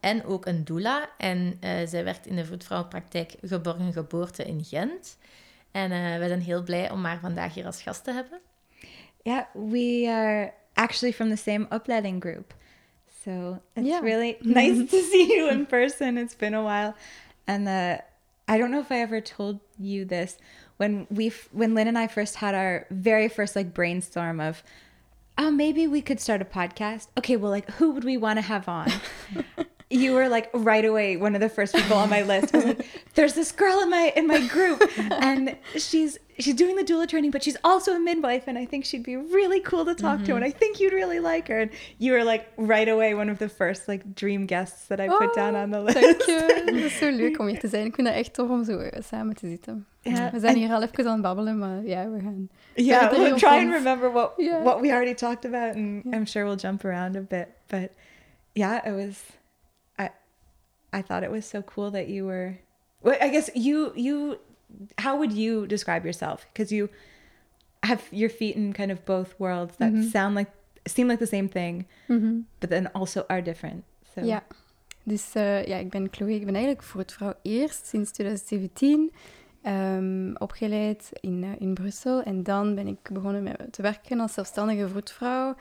en ook een doula. En eh, zij werkt in de voetvrouwenpraktijk Geborgen Geboorte in Gent. En eh wij zijn heel blij om haar vandaag hier als gast te hebben. Yeah, we are actually from the same upletting group. So it's Yeah. really nice to see you in person. It's been a while. And uh, I don't know if I ever told you this when we when Lynn and I first had our very first like brainstorm of oh maybe we could start a podcast. Okay, well like who would we want to have on? you were like right away one of the first people on my list. I was like, there's this girl in my in my group, and she's she's doing the doula training, but she's also a midwife, and I think she'd be really cool to talk to, and I think you'd really like her. And you were like right away one of the first like dream guests that I put down on the list. Dank je. Dat is zo leuk om hier te zijn. Ik vind het echt tof om zo samen te zitten. Ja, We zijn en- hier al even aan het babbelen, maar ja, we gaan... yeah, we'll try and remember what Yeah. what we already talked about, and I'm sure we'll jump around a bit. But yeah, it was. I thought it was so cool that you were. Well, I guess you you. How would you describe yourself? Because you have your feet in kind of both worlds that Mhm. sound like seem like the same thing, Mhm. but then also are different. So Ja. Dus eh, ja, ik ben Chloe. Ik ben eigenlijk vroedvrouw eerst sinds 2017 ehm, opgeleid in, eh, in Brussel. En dan ben ik begonnen met te werken als zelfstandige vroedvrouw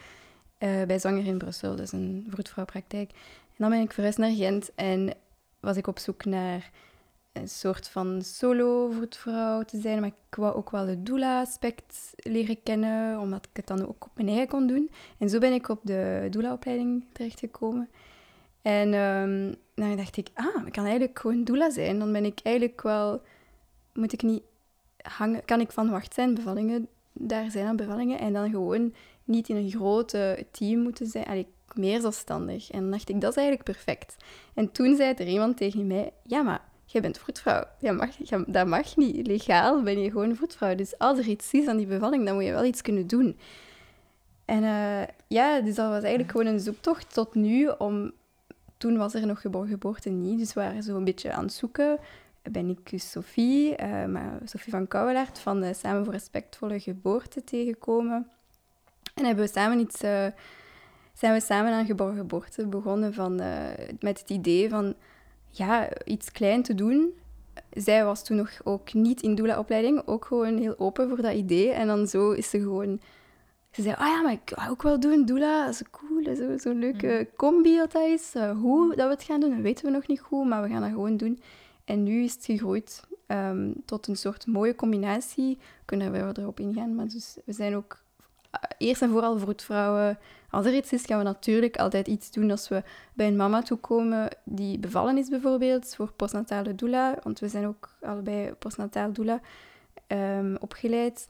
eh, bij Zwanger in Brussel. Dus een vroedvrouwpraktijk. Dan ben ik verhuisd naar Gent en was ik op zoek naar een soort van solo-vroedvrouw te zijn. Maar ik wou ook wel het doula-aspect leren kennen, omdat ik het dan ook op mijn eigen kon doen. En zo ben ik op de doula-opleiding terechtgekomen. En ehm, dan dacht ik, ah, ik kan eigenlijk gewoon doula zijn. Dan ben ik eigenlijk wel... Moet ik niet hangen... Kan ik van wacht zijn, bevallingen... Daar zijn al bevallingen. En dan gewoon niet in een grote team moeten zijn. Meer zelfstandig. En dacht ik, dat is eigenlijk perfect. En toen zei er iemand tegen mij, ja, maar jij bent vroedvrouw. Ja, mag, dat mag niet. Legaal ben je gewoon vroedvrouw. Dus als er iets is aan die bevalling, dan moet je wel iets kunnen doen. En eh, ja, dus dat was eigenlijk gewoon een zoektocht tot nu om... Toen was er nog geboren geboorte niet, dus we waren zo een beetje aan het zoeken. Ben ik Sophie, eh, maar Sophie van Kouwelaert van Samen voor Respectvolle Geboorte tegengekomen. En hebben we samen iets... eh, zijn we samen aan geboren geboorte begonnen van, eh, met het idee van ja, iets klein te doen. Zij was toen nog ook niet in doula-opleiding, ook gewoon heel open voor dat idee. En dan zo is ze gewoon... Ze zei, ah ja, maar ik wou ook wel doen, doula, dat is cool, is zo- zo'n leuke combi dat dat is. Eh, hoe dat we het gaan doen, dat weten we nog niet goed, maar we gaan dat gewoon doen. En nu is het gegroeid ehm, tot een soort mooie combinatie. We kunnen er wel verder op ingaan, maar dus we zijn ook eerst en vooral vroedvrouwen. Als er iets is, gaan we natuurlijk altijd iets doen als we bij een mama toekomen die bevallen is bijvoorbeeld, voor postnatale doula, want we zijn ook allebei postnataal doula ehm, opgeleid.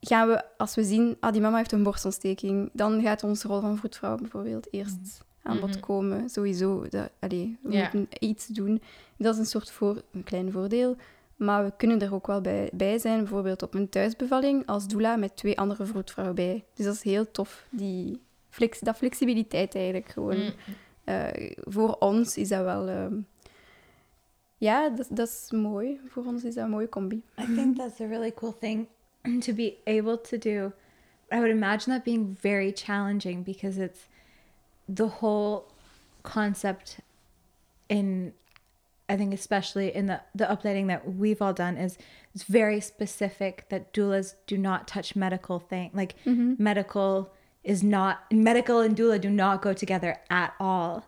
Gaan we, als we zien, ah, die mama heeft een borstontsteking, dan gaat onze rol van vroedvrouw bijvoorbeeld eerst aan bod Mhm. komen. Sowieso, dat, allee, we moeten iets doen. Dat is een soort voor, een klein voordeel. Maar we kunnen er ook wel bij, bij zijn, bijvoorbeeld op een thuisbevalling als doula met twee andere vroedvrouwen bij. Dus dat is heel tof, die flex, dat flexibiliteit eigenlijk gewoon. Mm. Eh, voor ons is dat wel... ehm, ja, dat, dat is mooi. Voor ons is dat een mooie combi. I think that's a really cool thing to be able to do. I would imagine that being very challenging because it's the whole concept in I think especially in the the uploading that we've all done is it's very specific that doulas do not touch medical thing like mm-hmm. medical is not medical and doula do not go together at all.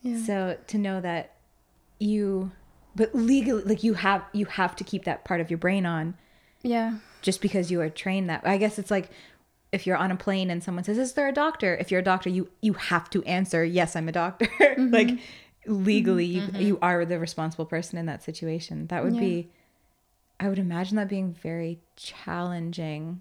Ja. So to know that you but legally like you have you have to keep that part of your brain on Yeah. just because you are trained that I guess it's like if you're on a plane and someone says, Is there a doctor? If you're a doctor, you you have to answer, Yes, I'm a doctor. like mm-hmm. Legally you, you are the responsible person in that situation. That would Yeah. be I would imagine that being very challenging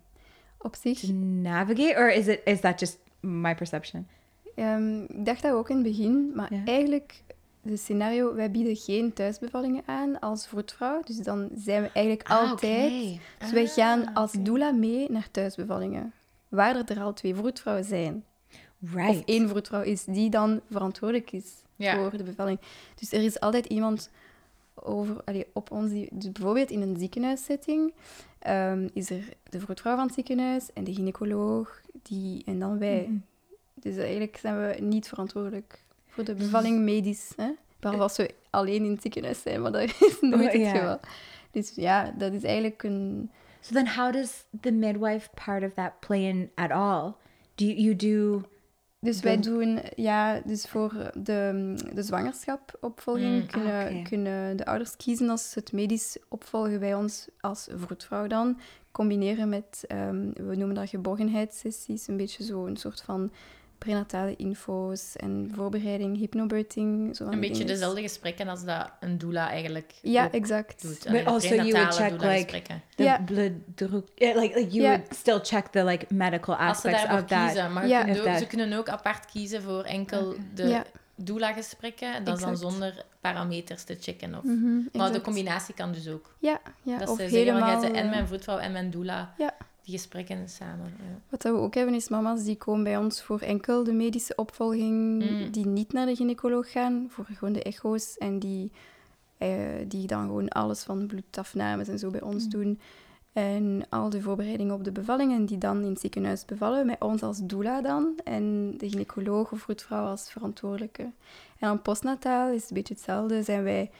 op zich. to navigate, or is it is that just my perception? Ehm, ik dacht dat ook in het begin, maar eigenlijk de scenario, wij bieden geen thuisbevallingen aan als vroedvrouw. Dus dan zijn we eigenlijk Ah, altijd... Dus wij gaan Ah, als oké. doula mee naar thuisbevallingen. Waar er al twee vroedvrouwen zijn. Right. Of één vroedvrouw is die dan verantwoordelijk is Ja. voor de bevalling. Dus er is altijd iemand over, allee, op ons, die, dus bijvoorbeeld in een ziekenhuissetting, ehm, is er de vroedvrouw van het ziekenhuis en de gynaecoloog, die, en dan wij. Mhm. Dus eigenlijk zijn we niet verantwoordelijk voor de bevalling medisch. Hè? Behalve als we alleen in het ziekenhuis zijn, maar dat is nooit Oh, het ja. geval. Dus ja, dat is eigenlijk een... So then, how does the midwife part of that play in at all? Do you, you do? Dus wij doen, ja, dus voor de, de zwangerschapopvolging Mm, kunnen, kunnen de ouders kiezen als het medisch opvolgen bij ons als vroedvrouw dan. Combineren met, ehm, we noemen dat geborgenheidssessies, een beetje zo een soort van prenatale info's en voorbereiding, hypnobirthing. Zo Een beetje dezelfde gesprekken als dat een doula eigenlijk Ja, ook exact. doet. But also you would check, doula-gesprekken. The Yeah. bloeddruk- yeah, like like you Yeah. would still check the like medical Als ze aspects daarvoor of that. kiezen. Maar If ook- that- ze kunnen ook apart kiezen voor enkel de doula-gesprekken. Dat is dan zonder parameters te checken. Of... Mhm, Maar de combinatie kan dus ook. Ja, ja dat of ze helemaal... en mijn vroedvrouw en mijn doula. Ja. Die gesprekken samen. Ja. Wat we ook hebben is mama's die komen bij ons voor enkel de medische opvolging, Mm. die niet naar de gynaecoloog gaan, voor gewoon de echo's en die, eh, die dan gewoon alles van bloedafnames en zo bij ons doen. En al de voorbereidingen op de bevalling en die dan in het ziekenhuis bevallen, met ons als doula dan en de gynaecoloog of vroedvrouw als verantwoordelijke. En dan postnataal is een beetje hetzelfde, zijn wij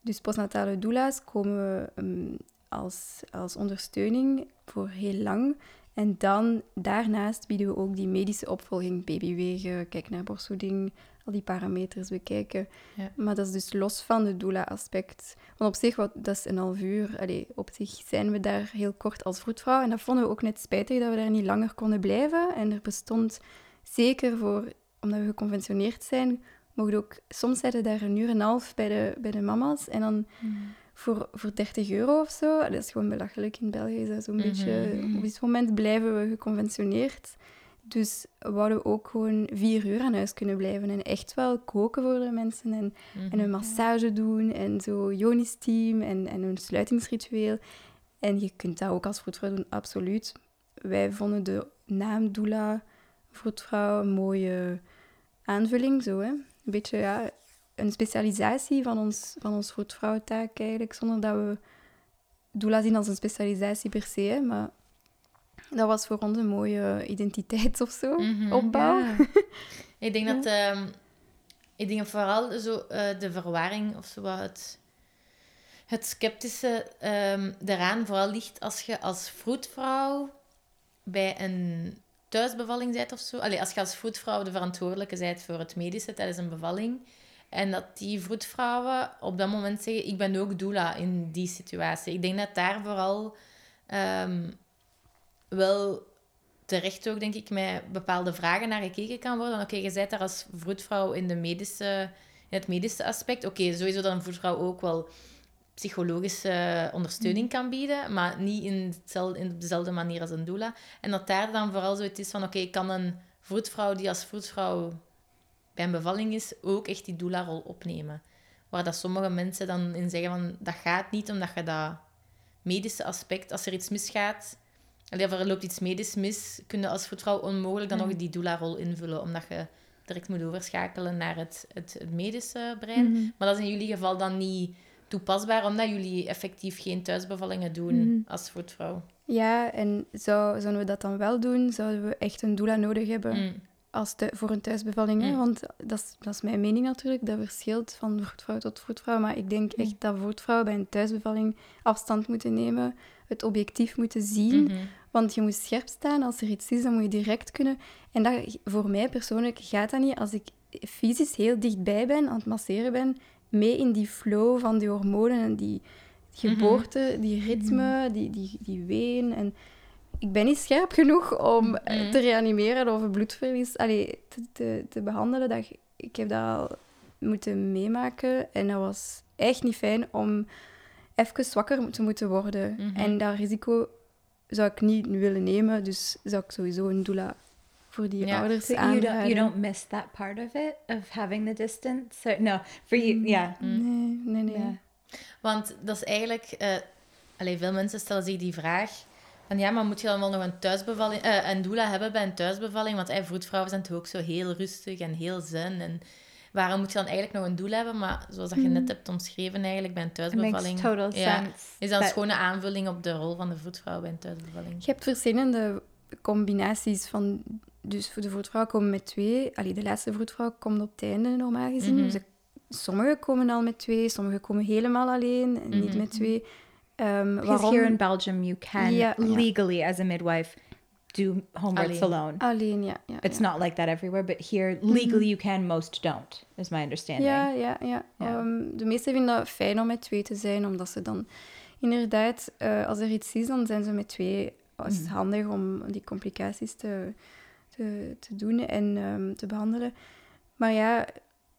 dus postnatale doula's komen ehm, als, als ondersteuning voor heel lang. En dan daarnaast bieden we ook die medische opvolging, babywegen, kijk naar borstvoeding, al die parameters bekijken. Ja. Maar dat is dus los van het doula-aspect. Want op zich, wat, dat is een half uur. Allee, op zich zijn we daar heel kort als vroedvrouw. En dat vonden we ook net spijtig dat we daar niet langer konden blijven. En er bestond zeker voor, omdat we geconventioneerd zijn, mogen ook soms zitten daar een uur en een half bij de, bij de mama's. En dan voor, voor 30 euro of zo. Dat is gewoon belachelijk. In België is dat zo'n Mhm. beetje... Op dit moment blijven we geconventioneerd. Dus wouden we ook gewoon vier uur aan huis kunnen blijven. En echt wel koken voor de mensen. En, en een massage doen. En zo Jonis team. En, en een sluitingsritueel. En je kunt dat ook als vroedvrouw doen, absoluut. Wij vonden de naam doula, vroedvrouw, een mooie aanvulling. Zo, hè. Een beetje, ja, een specialisatie van ons, van ons vroedvrouwtaak eigenlijk, zonder dat we doula zien als een specialisatie per se, hè, maar dat was voor ons een mooie identiteit of zo, Mhm. opbouw. Ik denk dat ehm, ik denk dat vooral zo, eh, de verwarring of zo wat het, het sceptische ehm eraan vooral ligt als je als vroedvrouw bij een thuisbevalling bent of zo. Allee, als je als vroedvrouw de verantwoordelijke bent voor het medische tijdens een bevalling. En dat die vroedvrouwen op dat moment zeggen, ik ben ook doula in die situatie. Ik denk dat daar vooral ehm, wel terecht ook, denk ik, met bepaalde vragen naar gekeken kan worden. Oké, je bent daar als vroedvrouw in, de medische, in het medische aspect. Oké, sowieso dat een vroedvrouw ook wel psychologische ondersteuning kan bieden, maar niet in, in op dezelfde manier als een doula. En dat daar dan vooral zoiets is van, oké, kan een vroedvrouw die als vroedvrouw bij een bevalling is, ook echt die doula-rol opnemen. Waar dat sommige mensen dan in zeggen van, dat gaat niet omdat je dat medische aspect, als er iets misgaat, Allee, of er loopt iets medisch mis, kun je als vroedvrouw onmogelijk dan nog die doula-rol invullen, omdat je direct moet overschakelen naar het, het, het medische brein. Mhm. Maar dat is in jullie geval dan niet toepasbaar, omdat jullie effectief geen thuisbevallingen doen Mhm. als vroedvrouw. Ja, en zou, zouden we dat dan wel doen, zouden we echt een doula nodig hebben Mm. Als voor een thuisbevalling. Hè? Want dat is, dat is mijn mening natuurlijk, dat verschilt van vroedvrouw tot vroedvrouw. Maar ik denk echt dat vroedvrouwen bij een thuisbevalling afstand moeten nemen, het objectief moeten zien. Mhm. Want je moet scherp staan. Als er iets is, dan moet je direct kunnen. En dat, voor mij persoonlijk gaat dat niet als ik fysisch heel dichtbij ben, aan het masseren ben, mee in die flow van die hormonen en die geboorte, die ritme, die, die, die ween. En ik ben niet scherp genoeg om eh, Mhm. te reanimeren of bloedverlies allee, te, te, te behandelen. Dat, ik heb dat al moeten meemaken en dat was echt niet fijn om even zwakker te moeten worden. Mhm. En dat risico zou ik niet willen nemen, dus zou ik sowieso een doula voor die ouders So you don't you aanraden. don't miss that part of it of having the distance. So, no, for you, yeah, Nee, nee, nee. yeah. Want dat is eigenlijk... eh allee, veel mensen stellen zich die vraag... Ja, maar moet je dan wel nog een thuisbevalling... eh, een doula hebben bij een thuisbevalling? Want hey, vroedvrouwen zijn toch ook zo heel rustig en heel zen. En waarom moet je dan eigenlijk nog een doula hebben? Maar zoals dat je net hebt omschreven eigenlijk bij een thuisbevalling... total ja, sense. is dat een schone aanvulling op de rol van de vroedvrouw bij een thuisbevalling. Je hebt verschillende combinaties van... Dus voor de vroedvrouw komen met twee. Allee, de laatste vroedvrouw komt op het einde normaal gezien. Ze- sommigen komen al met twee, sommigen komen helemaal alleen, en niet Mhm. met twee. Ehm, Because waarom? here in Belgium, you can legally, as a midwife, do home births alone. Alleen, ja It's not like that everywhere, but here legally you can, most don't, is my understanding. Ja, ja, ja. Ehm, de meesten vinden dat fijn om met twee te zijn, omdat ze dan inderdaad, eh, als er iets is, dan zijn ze met twee. Het is handig om die complicaties te, te, te doen en ehm, te behandelen. Maar ja,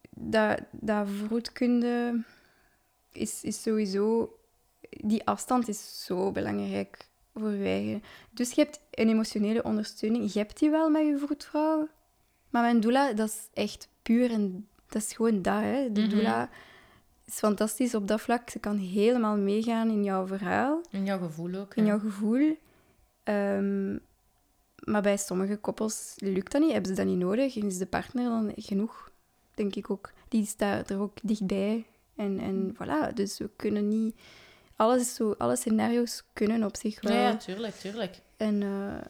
dat, dat vroedkunde is, is sowieso... Die afstand is zo belangrijk voor je eigen. Dus je hebt een emotionele ondersteuning. Je hebt die wel met je vroedvrouw. Maar mijn doula, dat is echt puur en dat is gewoon dat. Hè. De Mhm. doula is fantastisch op dat vlak. Ze kan helemaal meegaan in jouw verhaal, In jouw gevoel ook. in jouw gevoel. Ehm, maar bij sommige koppels lukt dat niet, hebben ze dat niet nodig. En is de partner dan genoeg, denk ik ook. Die staat er ook dichtbij. En, en voilà, dus we kunnen niet... Alles is zo, alle scenario's kunnen op zich wel. Ja, ja, tuurlijk, tuurlijk. En eh,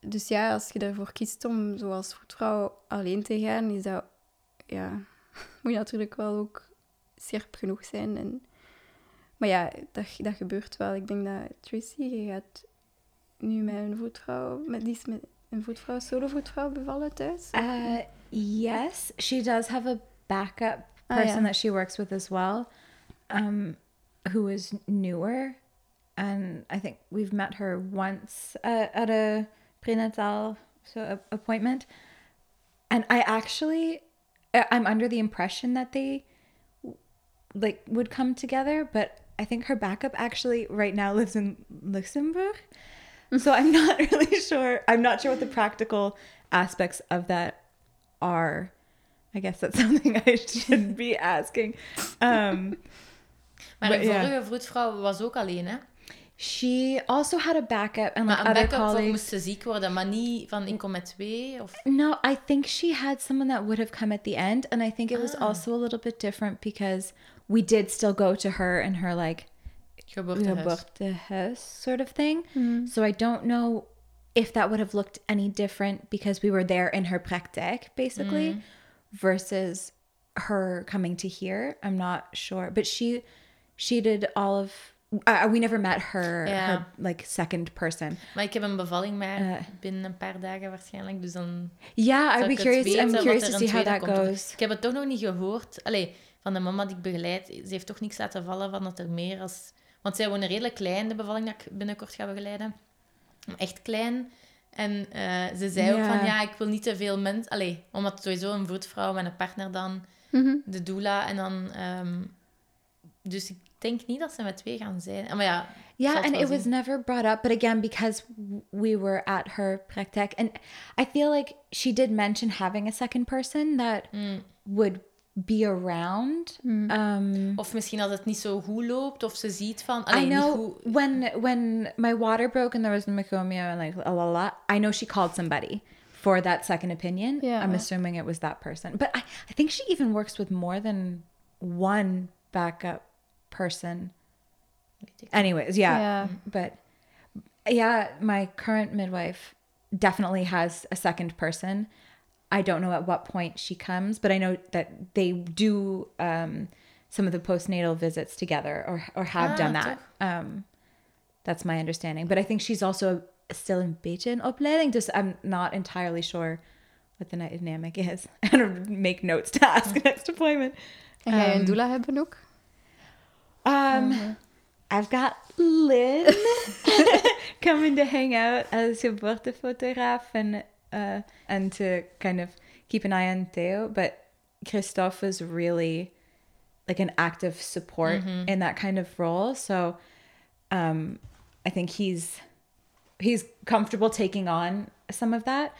dus ja, als je ervoor kiest om zoals vroedvrouw alleen te gaan, is dat, ja, moet je natuurlijk wel ook scherp genoeg zijn. En, maar ja, dat, dat gebeurt wel. Ik denk dat Tracy, je gaat nu met een voetvrouw, met, die is met een voetvrouw, solo voetvrouw bevallen thuis. Uh, yes, she does have a backup Ah, person that she works with as well, um, who is newer, and I think we've met her once uh, at a prenatal so a- appointment, and I actually I'm under the impression that they like would come together, but I think her backup actually right now lives in Luxembourg. So I'm not really sure. I'm not sure what the practical aspects of that are. I guess that's something I should be asking. Um, Maar But, de vorige vroedvrouw was ook alleen, hè? she also had a backup and like other colleagues. moest ze ziek worden, maar niet van ik kom met twee. Of... No, I think she had someone that would have come at the end, and I think it was Ah. also a little bit different because we did still go to her and her like Geboortehuis. sort of thing. So I don't know if that would have looked any different because we were there in her praktijk, basically, versus her coming to here. I'm not sure, but she she did all of. Uh, we never met her, her like second person. Maar ik heb een bevalling maar Eh. binnen een paar dagen waarschijnlijk. Dus dan Yeah, zou I'd be curious. I'm curious to see how that komt. goes. Ik heb het toch nog niet gehoord. Allee, van de mama die ik begeleid. Ze heeft toch niks laten vallen van dat er meer als... Want zij wonen redelijk klein, de bevalling dat ik binnenkort ga begeleiden. Echt klein. En eh, ze zei ook Ja. van, ja, ik wil niet te veel mensen... Allee, omdat sowieso een vroedvrouw met een partner dan, Mhm. de doula. En dan... ehm, dus ik denk niet dat ze met twee gaan zijn. Maar ja, Yeah, and wel it was never brought up, but again, because we were at her praktijk, and I feel like she did mention having a second person that Mm. would be around. Um, Of misschien als het niet zo goed loopt, of ze ziet van... I Allee, niet know goed... when when my water broke and there was mecomia and like la la la. I know she called somebody for that second opinion. Yeah. I'm assuming it was that person, but I, I think she even works with more than one backup person. Anyways, yeah, Ja. but yeah, my current midwife definitely has a second person. I don't know at what point she comes, but I know that they do um, some of the postnatal visits together or or have Ah, done that. Um, that's my understanding. But I think she's also still in beetje in opleiding. Just I'm not entirely sure what the dynamic is. I don't make notes to ask next appointment. En ga je een Um, doula hebben ook? Um, I've got Lynn coming to hang out as geboortefotograaf and uh, and to kind of keep an eye on Theo. But Christophe is really like an active support in that kind of role. So um, I think he's he's comfortable taking on some of that.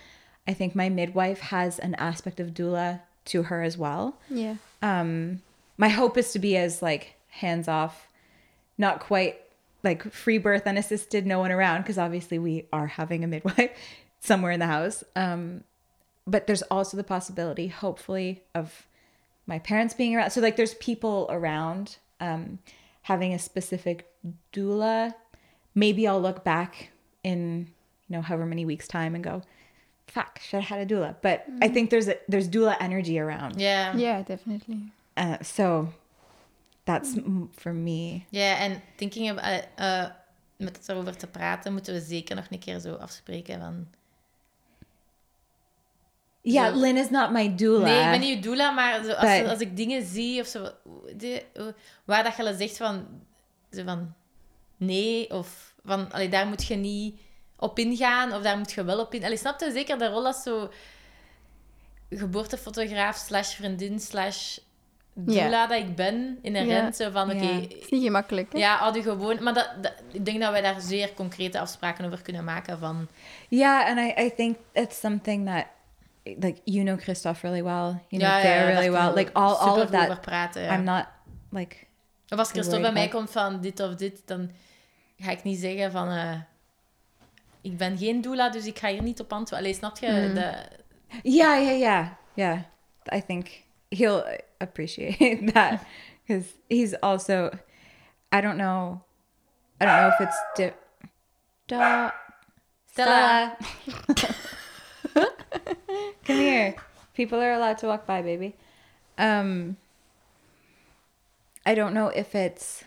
I think my midwife has an aspect of doula to her as well. Yeah. Um, my hope is to be as like hands off, not quite like free birth unassisted, no one around, because obviously we are having a midwife somewhere in the house. Um, but there's also the possibility, hopefully, of my parents being around. So like there's people around. Um, having a specific doula, maybe I'll look back in you know however many weeks time and go, fuck, should have had a doula. But I think there's a there's doula energy around. Yeah. Yeah, definitely. Uh, so that's for me. Ja, en thinking about, eh, eh, met het erover te praten, moeten we zeker nog een keer zo afspreken van... Yeah, Zo- Lynn is not my doula. Nee, ik ben niet je doula, maar zo, als, But- als ik dingen zie of zo, de, waar dat je zegt van, zo van nee, of van, allee, daar moet je niet op ingaan, of daar moet je wel op in. Allee, snap je zeker de rol als zo geboortefotograaf slash vriendin slash doula dat ik ben, inherent, zo van, oké, Ja. Is niet gemakkelijk, hè? ja, gewoon... Maar dat, dat- ik denk dat wij daar zeer concrete afspraken over kunnen maken van... Yeah, and I, I think it's something that like you know Christophe really well. You know ja, Claire ja, really well. we Like all, all of that. praten, ja. I'm not like Of als Christophe bij mij about- komt van dit of dit, dan ga ik niet zeggen van... eh, ik ben geen doula, dus ik ga hier niet op antwoorden. Allee, snap je? Mm. De, Yeah, yeah, yeah, yeah. I think he'll appreciate that because he's also. I don't know. I don't know if it's di- da- Stella. Come here. People are allowed to walk by, baby. Um. I don't know if it's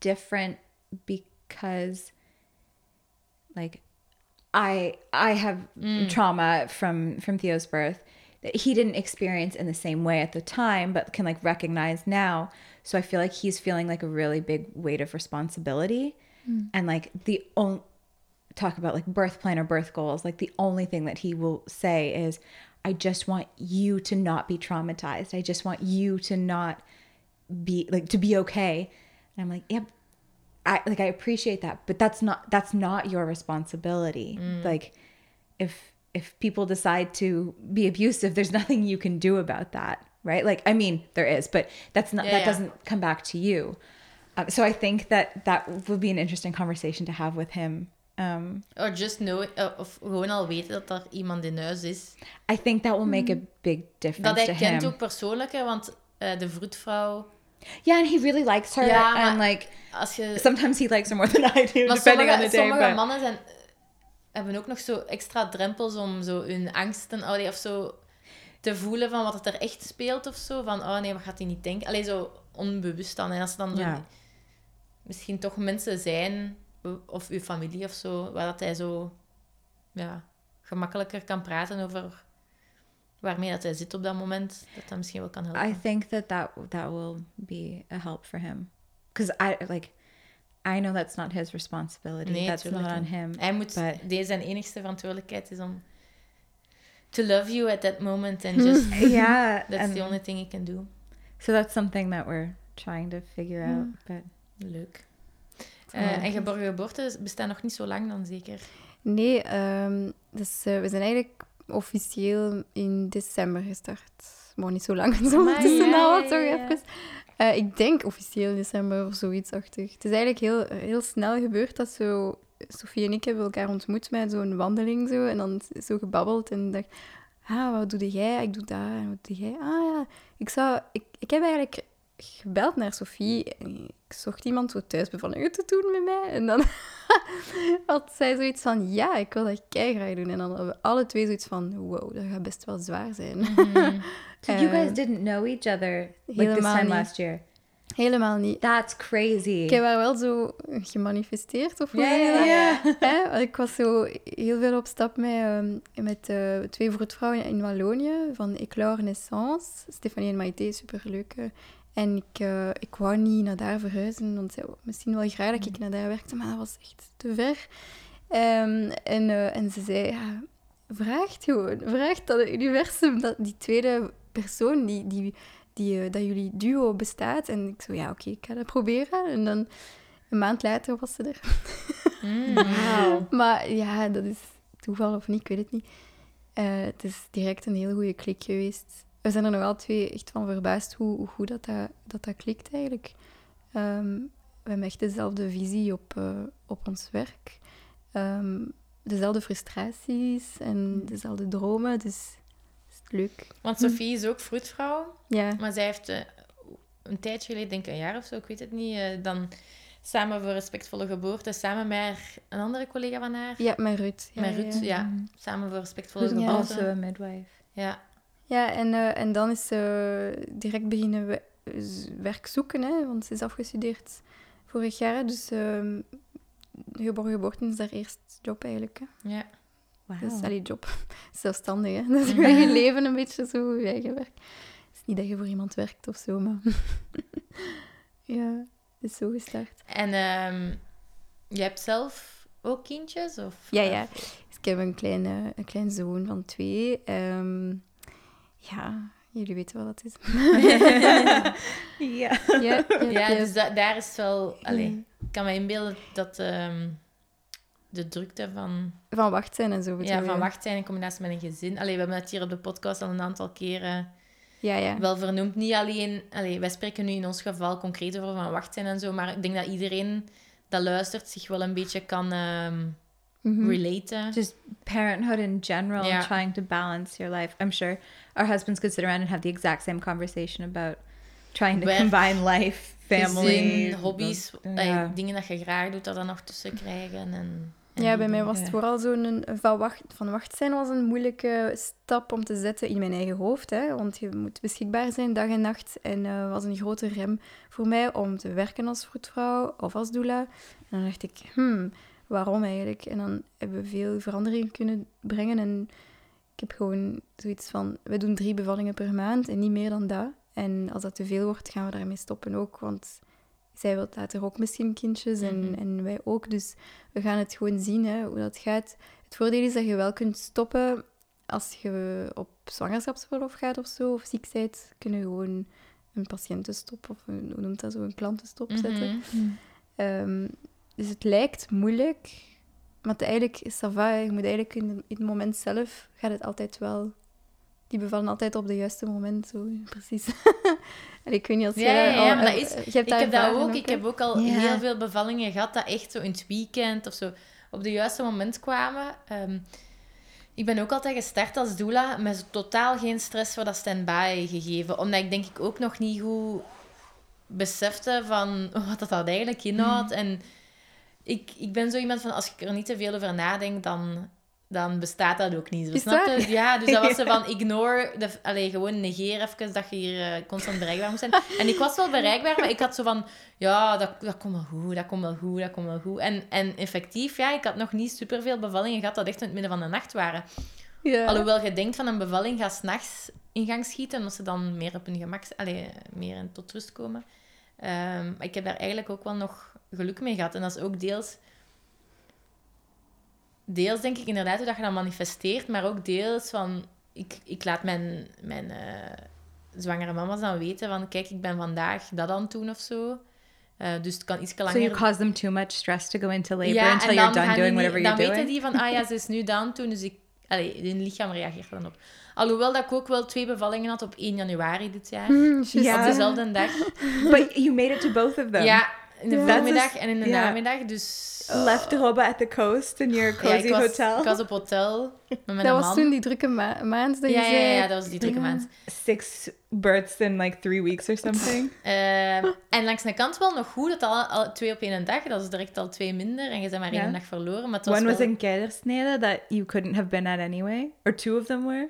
different because, like, I I have trauma from from Theo's birth that he didn't experience in the same way at the time, but can like recognize now. So I feel like he's feeling like a really big weight of responsibility, hmm. and like the only talk about like birth plan or birth goals. Like the only thing that he will say is, "I just want you to not be traumatized. I just want you to not be like to be okay." And I'm like, "Yep." I like I appreciate that, but that's not that's not your responsibility. Hmm. Like if if people decide to be abusive, there's nothing you can do about that, right? Like I mean, there is, but that's not Yeah, that yeah. doesn't come back to you. Um, so I think that that would be an interesting conversation to have with him. Um, or just know, eh, of gewoon al weten dat er iemand in huis is. I think that will make a big difference Dat hij kent him. ook persoonlijker, want eh, de vroedvrouw... Yeah, and he really likes her, Yeah, and like Als je, sometimes he likes her more than I do, depending sommige, on the day. sommige but- mannen zijn, hebben ook nog zo extra drempels om zo hun angsten allee, of zo te voelen van wat er echt speelt of zo. Van, oh nee, wat gaat hij niet denken? Alleen zo onbewust dan. En als dan zo misschien toch mensen zijn, of uw familie of zo, waar dat hij zo ja, gemakkelijker kan praten over waarmee dat hij zit op dat moment, dat dat misschien wel kan helpen. I think that that that will be a help for him because I like I know that's not his responsibility. Nee, that's not on niet. him. Hij moet, but- deze zijn enigste verantwoordelijkheid is om to love you at that moment and just yeah, that's and the only thing he can do. so that's something that we're trying to figure out. But Leuk. Eh, en geborgen geboorte bestaan nog niet zo lang dan zeker. Nee, ehm, dus eh, we zijn eigenlijk officieel in december gestart. Maar niet zo lang, zo al, ja, toch even. Eh, ik denk officieel december of zoiets achtig. Het is eigenlijk heel, heel snel gebeurd dat zo... Sofie en ik hebben elkaar ontmoet bij zo'n wandeling zo. En dan zo gebabbeld en dacht... Ah, wat doe jij? Ik doe dat. En wat doe jij? Ah ja, ik zou... Ik, ik heb eigenlijk gebeld naar Sofie. En ik zocht iemand zo thuisbevallingen te doen met mij. En dan had zij zoiets van... Ja, ik wil dat graag doen. En dan hadden we alle twee zoiets van... Wow, dat gaat best wel zwaar zijn. so you guys Uh, didn't know each other like this time niet. last year. Helemaal niet. That's crazy. Ik heb haar wel zo gemanifesteerd, of hoe ja. Hè? Ik was zo heel veel op stap met, ehm, met eh, twee vroedvrouwen in Wallonië, van Eclore Renaissance. Stefanie en Maïté, superleuk. En ik, eh, ik wou niet naar daar verhuizen, want zij misschien wel graag dat ik naar daar werkte, maar dat was echt te ver. Ehm, en, eh, en ze zei, ja, vraag gewoon. Vraag dat het universum, dat die tweede persoon, die, die, die, eh, dat jullie duo bestaat. En ik zo, ja, oké, ik ga dat proberen. En dan een maand later was ze er. Mm. Wow. Maar ja, dat is toeval of niet, ik weet het niet. Eh, het is direct een heel goede klik geweest. We zijn er nog wel twee echt van verbaasd hoe, hoe goed dat, dat, dat, dat klikt eigenlijk. Ehm, we hebben echt dezelfde visie op, eh, op ons werk. Ehm, dezelfde frustraties en dezelfde dromen, dus is het leuk. Want Sophie is ook vroedvrouw, Ja, maar zij heeft eh, een tijdje geleden, denk ik een jaar of zo, ik weet het niet, eh, dan samen voor respectvolle geboorte, samen met een andere collega van haar, ja met Ruud. Ja, met Ruud, ja, ja. samen voor respectvolle geboorte. also a midwife. Ja. Ja, en, eh, en dan is ze direct beginnen we z- werk zoeken, hè, want ze is afgestudeerd vorig jaar. Dus ehm geboren geboorte is haar eerste job eigenlijk. Hè. ja. Wow. Dus, allee, job. Zelfstandig, hè. Dat is je eigen leven een beetje zo, je eigen werk. Het is niet dat je voor iemand werkt of zo, maar... ja, het is zo gestart. En ehm je hebt zelf ook kindjes? Of, Ja, ja. Dus ik heb een kleine, een klein zoon van twee. Ehm, ja, jullie weten wat dat is. ja. ja, ja, Ja, ja. dus da- daar is wel... Allee, ik kan me inbeelden dat ehm, de drukte van, Van wacht zijn en zo. ja, je? van wacht zijn in combinatie met een gezin... Allee, we hebben het hier op de podcast al een aantal keren Ja, ja. wel vernoemd. Niet alleen... Allee, wij spreken nu in ons geval concreet over van wacht zijn en zo, maar ik denk dat iedereen dat luistert zich wel een beetje kan Mhm. relaten. Just parenthood in general, Yeah. trying to balance your life. I'm sure our husbands could sit around and have the exact same conversation about trying to combine life, family, Gezin, hobby's, Ja. dingen dat je graag doet, dat dan nog tussen krijgen. En, Ja, bij mij was het vooral zo'n een- van wacht, van wacht zijn was een moeilijke stap om te zetten in mijn eigen hoofd. Hè? Want je moet beschikbaar zijn dag en nacht. En eh was een grote rem voor mij om te werken als vroedvrouw of als doula. En dan dacht ik, hmm, waarom eigenlijk? En dan hebben we veel verandering kunnen brengen. En ik heb gewoon zoiets van, we doen drie bevallingen per maand en niet meer dan dat. En als dat te veel wordt, gaan we daarmee stoppen ook. Want zij wil later ook misschien kindjes en, Mhm. en wij ook. Dus we gaan het gewoon zien hè, hoe dat gaat. Het voordeel is dat je wel kunt stoppen als je op zwangerschapsverlof gaat of zo, of ziek bent, kun je gewoon een patiëntenstop of een, hoe noemt dat zo, een klantenstop zetten. Ehm, dus het lijkt moeilijk, maar eigenlijk is ça va. Je moet eigenlijk in, in het moment zelf, gaat het altijd wel... Die bevallen altijd op het juiste moment, zo precies. en ik weet niet als Ja, jij ja, ja, al- maar dat eh, is- je hebt Ik daar heb dat ook. Ik heb ook al Ja. heel veel bevallingen gehad dat echt zo in het weekend of zo op de juiste moment kwamen. Ehm, ik ben ook altijd gestart als doula met totaal geen stress voor dat stand-by gegeven. Omdat ik denk ik ook nog niet goed besefte van wat dat, dat eigenlijk inhoudt. En ik, ik ben zo iemand van, als ik er niet te veel over nadenk, dan, dan bestaat dat ook niet. Zo, Is snap dat? je? Ja, dus dat was zo van, ignore, de, allee, gewoon negeer even dat je hier eh, constant bereikbaar moet zijn. En ik was wel bereikbaar, maar ik had zo van, ja, dat, dat komt wel goed, dat komt wel goed, dat komt wel goed. En, en effectief, ja, ik had nog niet superveel bevallingen gehad dat echt in het midden van de nacht waren. Ja. Alhoewel je denkt van een bevalling gaat s'nachts in gang schieten, omdat ze dan meer op hun gemak, allee, meer in tot rust komen. Maar ik heb daar eigenlijk ook wel nog geluk mee gehad. En dat is ook deels, deels denk ik inderdaad hoe dat je dat manifesteert, maar ook deels van, ik, ik laat mijn, mijn eh, zwangere mama's dan weten van, kijk, ik ben vandaag dat aan het doen of zo. Eh, dus het kan iets So langer... you cause them too much stress to go into labor Ja, until en you're dan done doing die whatever you're Dan doing. weten die van, ah ja, ze is nu down toen, dus ik... Allee, hun lichaam reageert er dan op. Alhoewel dat ik ook wel twee bevallingen had op 1 januari dit jaar. Juist. Ja. Op dezelfde dag. But you made it to both of them. Ja, in de Ja. voormiddag is- en in de ja. namiddag. Dus... Left Hoba at the coast in your Ja, cozy ik, was, hotel. ik was op hotel met mijn Dat man. was toen die drukke ma- maand dat je ja, ja, zei... ja, ja, dat was die drukke Ja. maand. Six births in like three weeks or something. Ehm, en langs de kant wel nog goed, dat al, al twee op één dag, dat is direct al twee minder. En je bent maar één dag verloren. Maar het was One was in keizersnede that you couldn't have been at anyway. Or two of them were.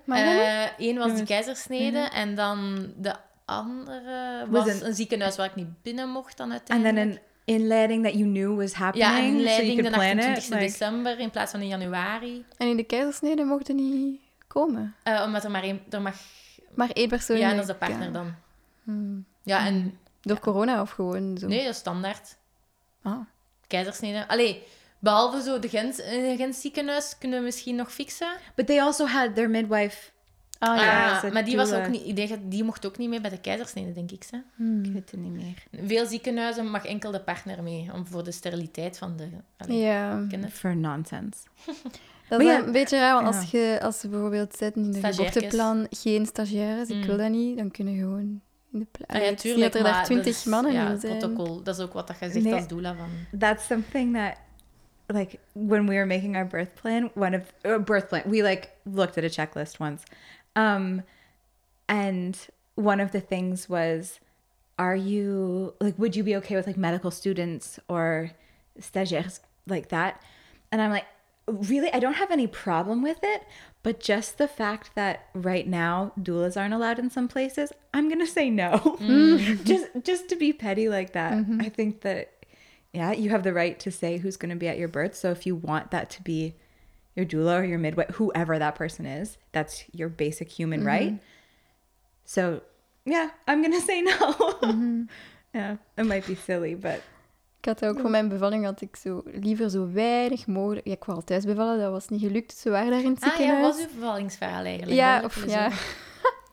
Eén was de keizersnede en dan de andere Was was een- een ziekenhuis waar ik niet binnen mocht dan And uiteindelijk. then an inleiding that you knew was happening. Ja, en so you leiding could de plan 28 it. Like, december in plaats van in januari. En in de keizersnede mochten niet komen. Eh, omdat er maar één... Er mag, Maar één persoon... ja, en dat is de ja. partner dan. Hmm. Ja, en... Door corona of gewoon zo? Nee, dat is standaard. Ah. Keizersnede. Allee, behalve zo de Gens, eh, Gens ziekenhuis kunnen we misschien nog fixen. but they also had their midwife. Ah, Ah, ja. ze maar die, was ook niet, ik denk dat die mocht ook niet mee bij de keizersnede, denk ik. Hè. Hmm. Ik weet het niet meer. Veel ziekenhuizen mag enkel de partner mee, om voor de steriliteit van de... Allee, Ja. For nonsense. Dat is ja, een beetje raar, want ja. als, je, als ze bijvoorbeeld zetten in de geboorteplan geen stagiaires, ik Mm. wil dat niet, dan kunnen gewoon in de plaats. Ah, ja, tuurlijk, dat er daar maar twintig dat is- mannen ja, in het zijn. protocol. Dat is ook wat dat je zegt Nee. als doula van... That's something that, like, when we were making our birth plan, one of uh, birth plan, we like looked at a checklist once, um, and one of the things was, are you like, would you be okay with like medical students or stagiaires like that? And I'm like, really, I don't have any problem with it, but just the fact that right now doulas aren't allowed in some places, I'm gonna say no. just just to be petty like that. I think that yeah, you have the right to say who's going to be at your birth. So if you want that to be your doula or your midwife, whoever that person is, that's your basic human right. So yeah, I'm going to say no. yeah, it might be silly, but Ik had ook voor mijn bevalling had ik zo liever zo weinig mogelijk. Ja, ik wou al thuis bevallen, dat was niet gelukt. Ze waren daar in het Ah ja, ziekenhuis. was uw bevallingsverhaal eigenlijk? Ja, of ja.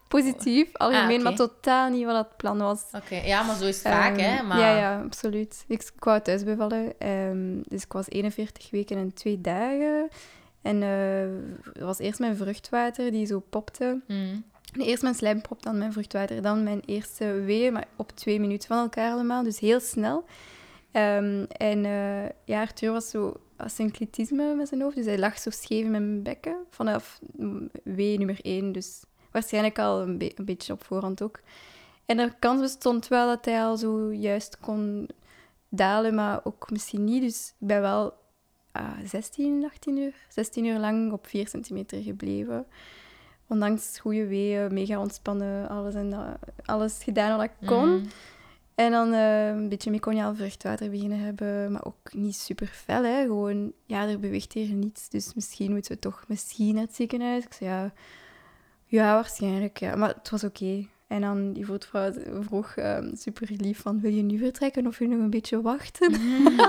Positief, algemeen, Ah, oké. maar totaal niet wat het plan was. Oké, ja, maar zo is het vaak, hè. Ehm, Maar... Ja, ja, absoluut. Ik, ik wou thuis bevallen. ehm, dus ik was 41 weken en twee dagen. En er was eerst mijn vruchtwater die zo popte. Mm. Eerst mijn slijmprop, dan mijn vruchtwater, dan mijn eerste wee, maar op twee minuten van elkaar allemaal, dus heel snel. Ehm, en eh, ja, Arthur was zo asyncritisme met zijn hoofd, dus hij lag zo scheef in mijn bekken vanaf wee nummer één, dus waarschijnlijk al een, be- een beetje op voorhand ook. En er kans bestond wel dat hij al zo juist kon dalen, maar ook misschien niet, dus ik ben wel ah, 16, 18 uur, 16 uur lang op 4 centimeter gebleven ondanks goede weeën, mega ontspannen, alles, en dat- alles gedaan wat ik kon. Mm. En dan eh, een beetje meconiaal vruchtwater beginnen hebben, maar ook niet super fel, hè. Gewoon, ja, er beweegt hier niets, dus misschien moeten we toch misschien naar het ziekenhuis. Ik zei, ja, ja waarschijnlijk, ja. Maar het was oké. En dan die vroedvrouw vroeg ehm, super lief van, wil je nu vertrekken of wil je nog een beetje wachten?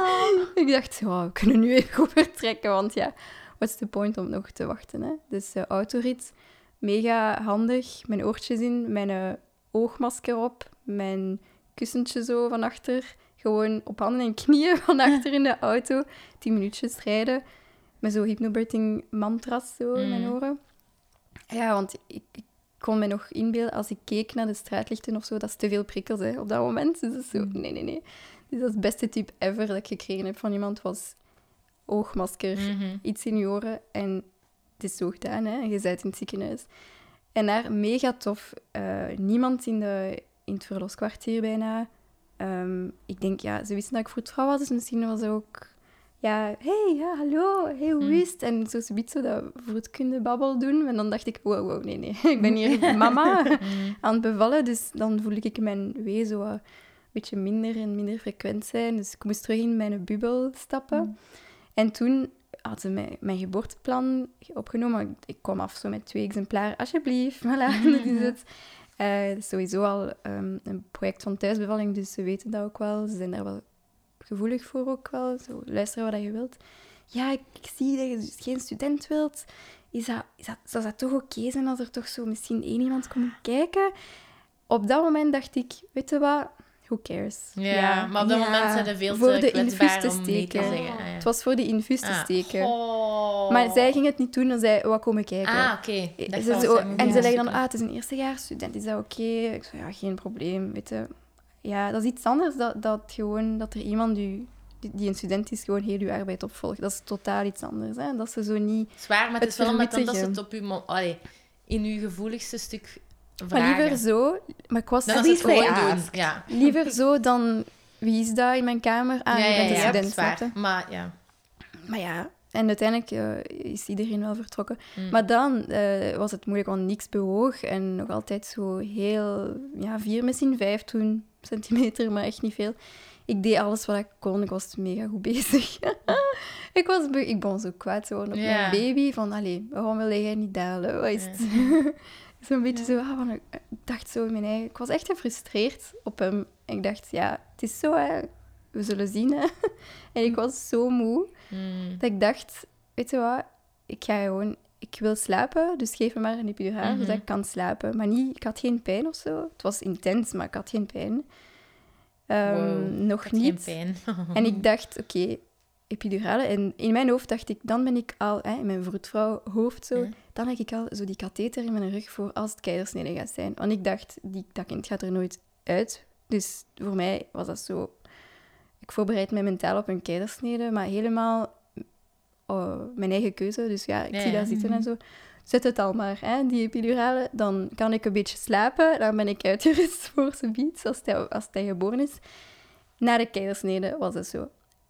ik dacht, ja, we kunnen nu even goed vertrekken, want ja, what's the point om nog te wachten, hè? Dus eh, autorit, mega handig, mijn oortjes in, mijn eh, oogmasker op, mijn kussentje zo van achter, gewoon op handen en knieën van achter in de auto, tien minuutjes rijden, met zo'n hypnobirthing mantras zo in mijn Mm. oren. Ja, want ik, ik kon me nog inbeelden, als ik keek naar de straatlichten of zo, dat is te veel prikkels hè, op dat moment. Dus dat is zo, nee, nee, nee. Dus dat is het beste tip ever dat ik gekregen heb van iemand, was oogmasker, Mhm. iets in je oren en het is zo gedaan, hè. Je bent in het ziekenhuis. En daar, mega tof. eh, niemand in, de, in het verloskwartier bijna. Ehm, ik denk, ja, ze wisten dat ik vroedvrouw was, dus misschien was ze ook... Ja, hey, ja, hallo, hey, hoe Mm. is het? En zo zoiets zo dat vroedkundebabbel doen. En dan dacht ik, wow, wow, nee, nee, ik ben hier mama Mm. aan het bevallen. Dus dan voelde ik mijn wee zo een beetje minder en minder frequent zijn. Dus ik moest terug in mijn bubbel stappen. En toen had ze mijn, mijn geboorteplan opgenomen. Ik, kwam af zo met twee exemplaren. Alsjeblieft, voilà, dat is het. Eh, sowieso al ehm, een project van thuisbevalling, dus ze weten dat ook wel. Ze zijn daar wel gevoelig voor ook wel. Zo, luisteren wat je wilt. Ja, ik, ik zie dat je dus geen student wilt. Is dat, is dat, zou dat toch oké zijn als er toch zo misschien één iemand komt kijken? Op dat moment dacht ik, weet je wat, who cares? Ja, maar op dat Ja, moment zijn er veel voor te de infuus te steken. zeggen. Ah, ja. Het was voor de infuus te Ah. steken. Oh. Maar zij ging het niet doen, dan zei wat komen kijken. Ah, oké. Moet en ze leggen dan, ah, het is een eerstejaarsstudent, is dat oké? Ik zei, ja, geen probleem, weet je. Ja, dat is iets anders, dat, dat, gewoon, dat er iemand u, die, die een student is, gewoon heel uw arbeid opvolgt. Dat is totaal iets anders, hè. Dat ze zo niet... Zwaar, maar het, is wel met dat ze het op uw. Allee, in uw gevoeligste stuk Maar vragen. liever zo, maar ik was Dan het gewoon doen. Ja. liever zo dan... Wie is dat in mijn kamer? Ah, ja, ja, ja, student, dat is waar. snap je? Maar ja. Maar ja, en uiteindelijk eh, is iedereen wel vertrokken. Mm. Maar dan eh, was het moeilijk, want niks bewoog. En nog altijd zo heel... Ja, vier, misschien vijf toen centimeter, maar echt niet veel. Ik deed alles wat ik kon. Ik was mega goed bezig. ik, was ik begon zo kwaad zo op mijn baby. Van, allee, waarom wil jij niet dalen? Wat is het? Zo'n beetje zo... Ah, van, ik dacht zo in mijn eigen... Ik was echt gefrustreerd op hem. En ik dacht, ja, het is zo, hè. We zullen zien, hè. En ik was zo moe. Mm. Dat ik dacht, weet je wat, ik ga gewoon, ik wil slapen, dus geef me maar een epiduraal, Mhm. zodat ik kan slapen. Maar niet, ik had geen pijn of zo. Het was intens, maar ik had geen pijn. Ehm, Wow, nog had niet. geen pijn. En ik dacht, oké, epidurale. En in mijn hoofd dacht ik, dan ben ik al, hè, in mijn vroedvrouw hoofd zo, dan heb ik al zo die katheter in mijn rug voor als het keizersnede gaat zijn. Want ik dacht, die, dat kind gaat er nooit uit. Dus voor mij was dat zo... Ik voorbereid mij mentaal op een keizersnede, maar helemaal oh, mijn eigen keuze. Dus ja, ik Ja, zie ja. dat zitten en zo. Zet het al maar, hè, die epidurale. Dan kan ik een beetje slapen. Dan ben ik uitgerust voor zijn beats, als hij, als hij geboren is. Na de keizersnede was het zo.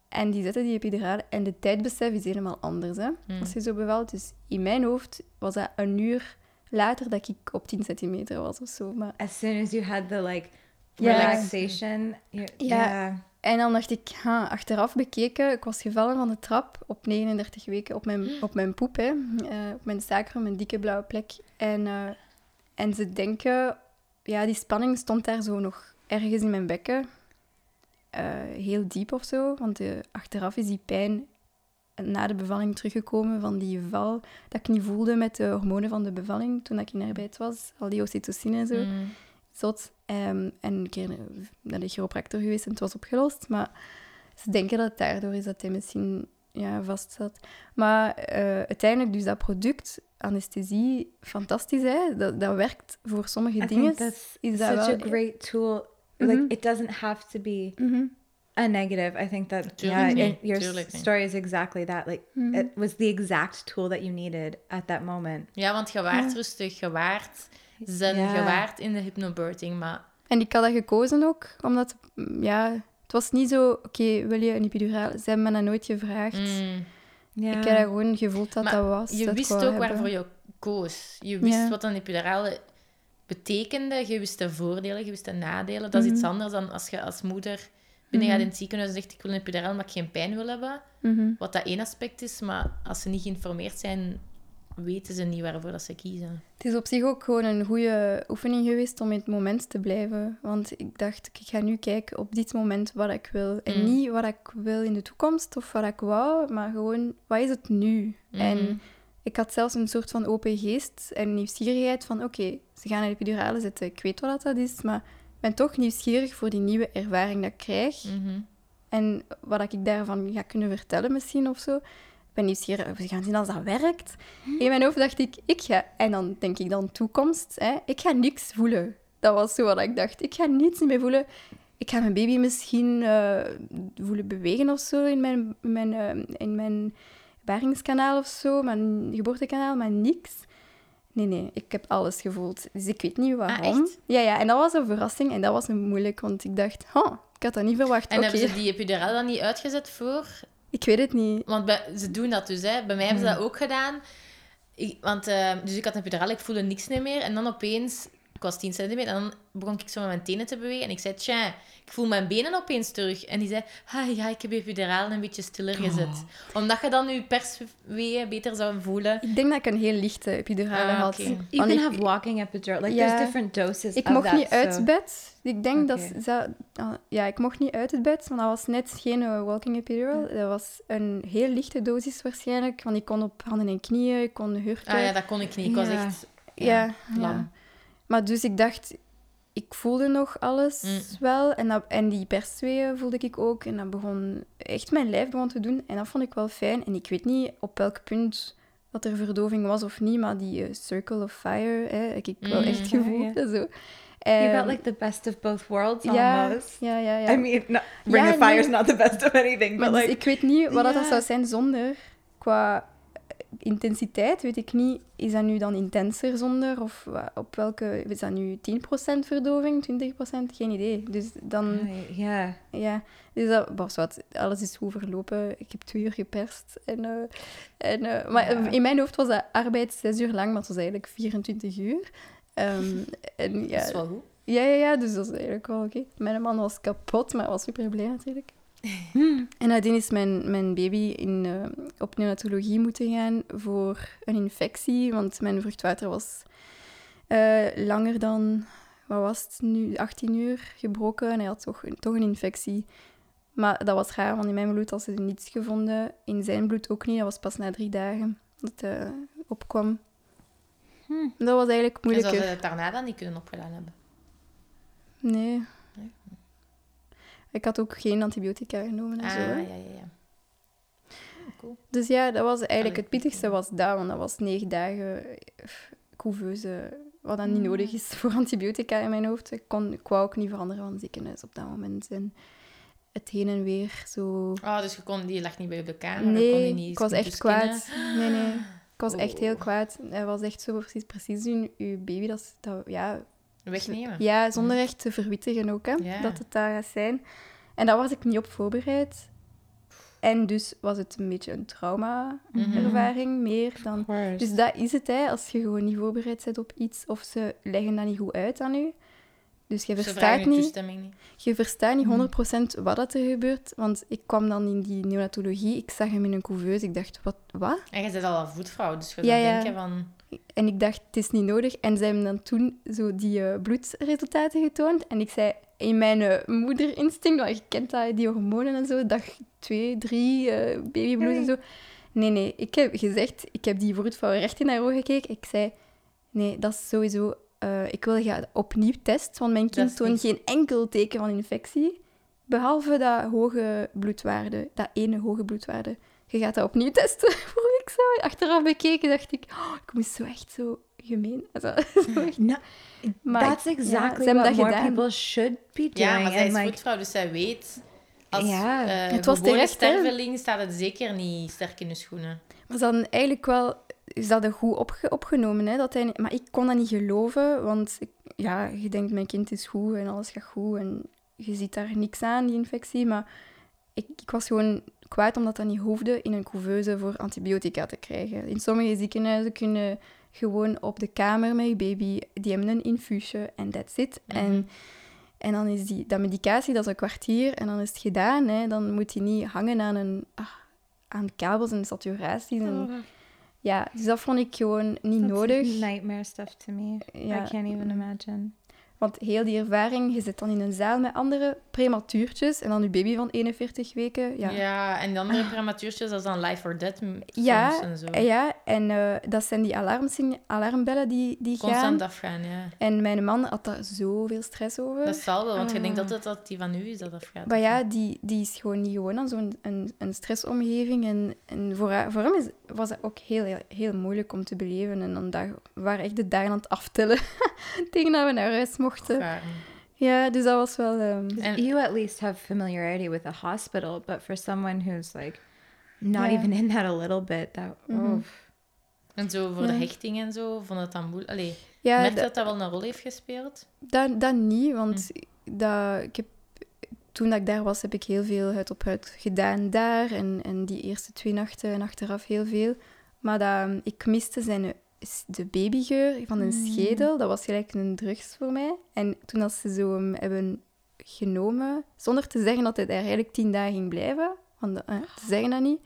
En die zetten die epidurale. En de tijdbesef is helemaal anders, hè. Hmm. Als je zo bevalt. Dus in mijn hoofd was dat een uur later dat ik op 10 centimeter was of zo. Maar... As soon as you had the like relaxation, Ja. yeah. En dan dacht ik, ha, achteraf bekeken, ik was gevallen van de trap op 39 weken op mijn, op mijn poep, hè. Eh, op mijn sacrum, een dikke blauwe plek. En, eh, en ze denken, ja, die spanning stond daar zo nog ergens in mijn bekken. Eh, heel diep of zo, want achteraf is die pijn na de bevalling teruggekomen van die val dat ik niet voelde met de hormonen van de bevalling toen ik in arbeid was. Al die oxytocine en zo Mm. zot. Ehm, en een keer naar de chiropractor geweest en het was opgelost. Maar ze denken dat het daardoor is dat hij misschien ja, vast zat. Maar eh, uiteindelijk, dus dat product, anesthesie, fantastisch, hè? Dat, dat werkt voor sommige I dingen. that's is dat such wel... a great tool. Mhm. Like it doesn't have to be Mhm. a negative. I think that yeah, your tuurlijk niet. story is exactly that. Like Mhm. it was the exact tool that you needed at that moment. Ja, want je waart Ja. rustig, je waart zen, Ja. je waart in de hypnobirthing, maar... En ik had dat gekozen ook, omdat, mm, ja, het was niet zo, oké, wil je een epidurale? Ze hebben me dat nooit gevraagd. Mm. Yeah. Ik heb dat gewoon gevoeld dat Maar dat was. Je dat wist ook hebben. waarvoor je koos. Je wist Ja. wat een epidurale betekende. Je wist de voordelen, je wist de nadelen. Dat is iets Mhm. anders dan als je als moeder binnen gaat Mhm. in het ziekenhuis en zegt ik wil een epidurale, maar ik geen pijn wil hebben. Mhm. Wat dat één aspect is, maar als ze niet geïnformeerd zijn, weten ze niet waarvoor dat ze kiezen. Het is op zich ook gewoon een goede oefening geweest om in het moment te blijven. Want ik dacht, ik ga nu kijken op dit moment wat ik wil. En Mm. niet wat ik wil in de toekomst of wat ik wou, maar gewoon, wat is het nu? Mhm. En ik had zelfs een soort van open geest en nieuwsgierigheid van, oké, ze gaan een epidurale zetten. Ik weet wat dat is, maar ik ben toch nieuwsgierig voor die nieuwe ervaring dat ik krijg. Mhm. En wat ik daarvan ga kunnen vertellen misschien of zo. Ik ben nieuwsgierig. We gaan zien als dat werkt. In mijn hoofd dacht ik, ik ga... En dan denk ik dan toekomst. Hè, ik ga niks voelen. Dat was zo wat ik dacht. Ik ga niets meer voelen. Ik ga mijn baby misschien eh, voelen bewegen of zo in mijn, mijn, eh, in mijn baringskanaal of zo. Mijn geboortekanaal, maar niks. Nee, nee, ik heb alles gevoeld. Dus ik weet niet waarom. echt? Ja, ja, en dat was een verrassing en dat was een moeilijk, want ik dacht, huh, ik had dat niet verwacht. En Oké, hebben ze die epidurale dan niet uitgezet voor? Ik weet het niet. Want bij- ze doen dat dus, hè. Bij mij hebben ze Hmm. dat ook gedaan. Ik, want, eh, dus ik had een epidurale, ik voelde niks meer. En dan opeens, ik was 10 centimeter, en dan begon ik zo met mijn tenen te bewegen. En ik zei, tja, ik voel mijn benen opeens terug. En die zei, ah, ja, ik heb je epidurale een beetje stiller gezet. Oh. Omdat je dan je persweeën beter zou voelen. Ik denk dat ik een heel lichte epidurale Ah, had. You Want can ik- have walking epidural. Like Ja. there's different doses. Ik mocht that, niet uit so- bed. Ik denk dat ze... ah, Ja, ik mocht niet uit het bed, want dat was net geen eh, walking epidural. Dat was een heel lichte dosis waarschijnlijk, want ik kon op handen en knieën, ik kon hurken. Ah ja, dat kon ik niet. Ik was echt... Ja, ja. lam. Maar dus ik dacht, ik voelde nog alles Mm. wel. En, dat, en die persweeën voelde ik ook. En dat begon echt mijn lijf begon te doen. En dat vond ik wel fijn. En ik weet niet op welk punt dat er verdoving was of niet, maar die eh, circle of fire hè, heb ik wel Mm. echt gevoeld. Ja, Zo. You Ehm, got like the best of both worlds ja, almost. ja, ja, ja. I mean, Ring Ja, of Fire is nee. not the best of anything, Maar but dus like ik weet niet wat dat Ja. zou zijn zonder. Qua intensiteit weet ik niet. Is dat nu dan intenser zonder? Of op welke... Is dat nu 10% verdoving, 20%? Geen idee. Dus dan... yeah. Ja, dus dat was wat. Alles is goed verlopen. Ik heb twee uur geperst. En, eh, en, eh, maar Ja. in mijn hoofd was dat arbeid zes uur lang, maar het was eigenlijk 24 uur. Ehm, en ja, Dat is wel goed. ja, ja, ja, dus dat is eigenlijk wel oké. Mijn man was kapot, maar was super blij natuurlijk. En nadien is mijn, mijn baby in, eh, op neonatologie moeten gaan voor een infectie, want mijn vruchtwater was eh, langer dan, wat was het nu, 18 uur gebroken en hij had toch, toch een infectie. Maar dat was raar, want in mijn bloed had ze niets gevonden. In zijn bloed ook niet, dat was pas na drie dagen dat het eh, opkwam. Dat was eigenlijk En zouden moeilijker. ze het daarna dan niet kunnen opgedaan hebben. Nee. Ik had ook geen antibiotica genomen en Ah, zo. hè. ja, ja, ja. cool. Dus ja, dat was eigenlijk Allee, het pittigste was dat, want dat was negen dagen couveuse, wat dan niet Mm. nodig is voor antibiotica in mijn hoofd. Ik, kon, ik wou ook niet veranderen van ziekenhuis op dat moment. En het heen en weer zo... Oh, dus je, kon, die lag niet bij op de kamer? kon Nee, niet ik was echt kwaad. Nee, nee. Ik was echt heel Oh. kwaad. Hij was echt zo precies, precies. Uw baby, dat, dat ja, Wegnemen? ja, zonder echt te verwittigen ook, hè, Ja. dat het daar gaat zijn. En daar was ik niet op voorbereid. En dus was het een beetje een trauma-ervaring, meer dan... Dus dat is het, hè, als je gewoon niet voorbereid bent op iets, of ze leggen dat niet goed uit aan je. Dus je verstaat niet, je verstaat niet 100% wat dat er gebeurt. Want ik kwam dan in die neonatologie, ik zag hem in een couveuse, ik dacht, wat? wat? En je bent al een voetvrouw, dus je ja. denken van... En ik dacht, het is niet nodig. En ze hebben dan toen zo die eh, bloedresultaten getoond. En ik zei, in mijn eh, moederinstinct, want je kent dat, die hormonen en zo, dag twee, drie, eh, babybloed en zo. Nee, nee, ik heb gezegd, ik heb die vroedvrouw recht in haar ogen gekeken. Ik zei, nee, dat is sowieso... eh, ik wil je opnieuw testen, want mijn kind toont geen enkel teken van infectie. Behalve dat hoge bloedwaarde, dat ene hoge bloedwaarde. Je gaat dat opnieuw testen, vroeg ik zo. Achteraf bekeken dacht ik, oh, ik moest zo echt zo gemeen. Zo, zo echt. No, Maar that's ja, exactly ze hebben what dat more gedaan. people should be doing. Ja, maar zij is like, voetvrouw, dus zij weet... Als Ja. eh, Het was gewone terecht, hè? sterveling staat het zeker niet sterk in de schoenen. Maar ze hadden eigenlijk wel... Ze hadden goed opge- opgenomen, hè, dat hij... Maar ik kon dat niet geloven, want ik, ja, je denkt, mijn kind is goed en alles gaat goed. En je ziet daar niks aan, die infectie. Maar ik, ik was gewoon kwaad omdat dat niet hoefde in een couveuse voor antibiotica te krijgen. In sommige ziekenhuizen kunnen gewoon op de kamer met je baby, die hebben een infuusje en that's it. Mhm. En, en dan is die, dat medicatie, dat is een kwartier en dan is het gedaan. Hè. Dan moet hij niet hangen aan, een, ah, aan kabels en saturaties. En, oh, ja, dus dat vond ik gewoon niet that's nodig. Nightmare stuff to me. Ja. I can't even imagine. Want heel die ervaring, je zit dan in een zaal met andere prematuurtjes en dan je baby van 41 weken. Ja, Ja, en de andere prematuurtjes, dat is dan life or death Ja, soms en zo. en, ja, en eh, dat zijn die alarmbellen die, die Constant gaan. afgaan, ja. En mijn man had daar zoveel stress over. Dat zal wel, want je denkt Ah. altijd dat die van u is dat afgaat. Maar ja, die, die is gewoon niet gewoon aan zo'n een, een stressomgeving. En, en voor, haar- voor hem is, was het ook heel, heel, heel moeilijk om te beleven. En dan we waren echt de dagen aan het aftellen tegen dat we naar huis mochten. Ja, dus dat was wel... ehm, you at least have familiarity with a hospital, but for someone who's like not even in that a little bit, that Mhm. oh. En zo voor de hechting en zo, vond het dan moeilijk. Allee, ja, merk je dat- dat dat wel een rol heeft gespeeld? Dat, dat niet, want dat, ik heb, toen dat ik daar was, heb ik heel veel huid op huid gedaan daar. En, en die eerste twee nachten en achteraf heel veel. Maar dat, ik miste zijn, de babygeur van een schedel. Dat was gelijk een drugs voor mij. En toen als ze zo hem hebben genomen, zonder te zeggen dat hij daar eigenlijk tien dagen ging blijven, want eh, ze zeggen dat niet,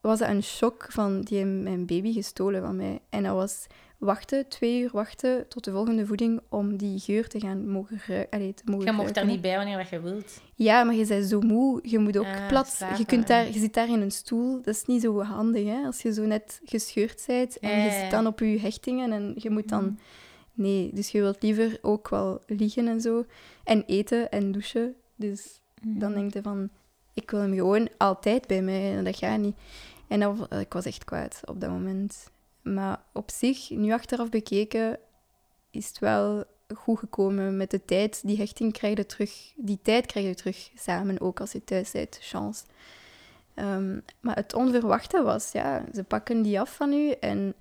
was dat een shock van die hebben mijn baby gestolen van mij. En dat was wachten, twee uur wachten tot de volgende voeding om die geur te gaan mogen. Allee, te mogen Je mocht daar niet bij wanneer dat je wilt. Ja, maar je bent zo moe. Je moet ook Ah, plat. slapen, Je, kunt daar, je zit daar in een stoel. Dat is niet zo handig, hè. Als je zo net gescheurd bent en je zit dan op je hechtingen en je moet dan... Nee, dus je wilt liever ook wel liggen en zo. En eten en douchen. Dus dan denk je van... Ik wil hem gewoon altijd bij mij. En dat gaat niet. En dat, wa- ik was echt kwaad op dat moment. Maar op zich, nu achteraf bekeken, is het wel goed gekomen met de tijd. Die hechting krijg je terug. Die tijd krijg je terug samen, ook als je thuis bent. Chance. Ehm, maar het onverwachte was, ja, ze pakken die af van u en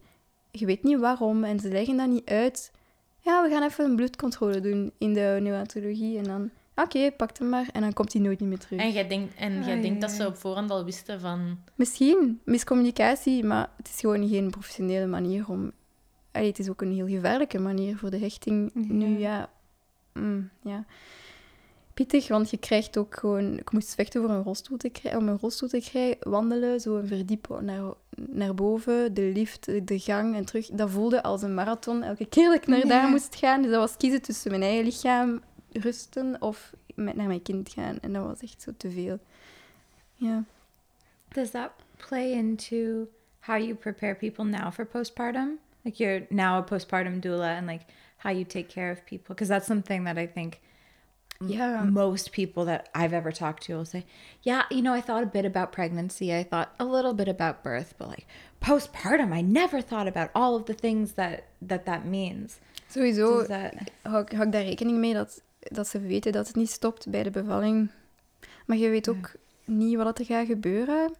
je weet niet waarom. En ze leggen dat niet uit. Ja, we gaan even een bloedcontrole doen in de neonatologie. En dan, oké, pak hem maar. En dan komt hij nooit niet meer terug. En jij denkt, en jij denkt dat ze op voorhand al wisten van... Misschien miscommunicatie, maar het is gewoon geen professionele manier om. Allee, het is ook een heel gevaarlijke manier voor de hechting. Nu ja, mm, ja. Pittig, want je krijgt ook gewoon. Ik moest vechten voor een rolstoel te krijgen, om een rolstoel te krijgen. Wandelen, zo een verdiep naar, naar boven, de lift, de gang en terug. Dat voelde als een marathon elke keer dat ik naar daar Ja. moest gaan. Dus dat was kiezen tussen mijn eigen lichaam rusten of met, naar mijn kind gaan. En dat was echt zo te veel. Ja. Does that play into how you prepare people now for postpartum? Like you're now a postpartum doula and like how you take care of people because that's something that I think yeah most people that I've ever talked to will say, "Yeah, you know, I thought a bit about pregnancy. I thought a little bit about birth, but like postpartum, I never thought about all of the things that that that means." Sowieso Dus dat- hou, hou ik daar rekening mee dat, dat ze weten dat het niet stopt bij de bevalling. Maar je weet ook niet wat er gaat gebeuren.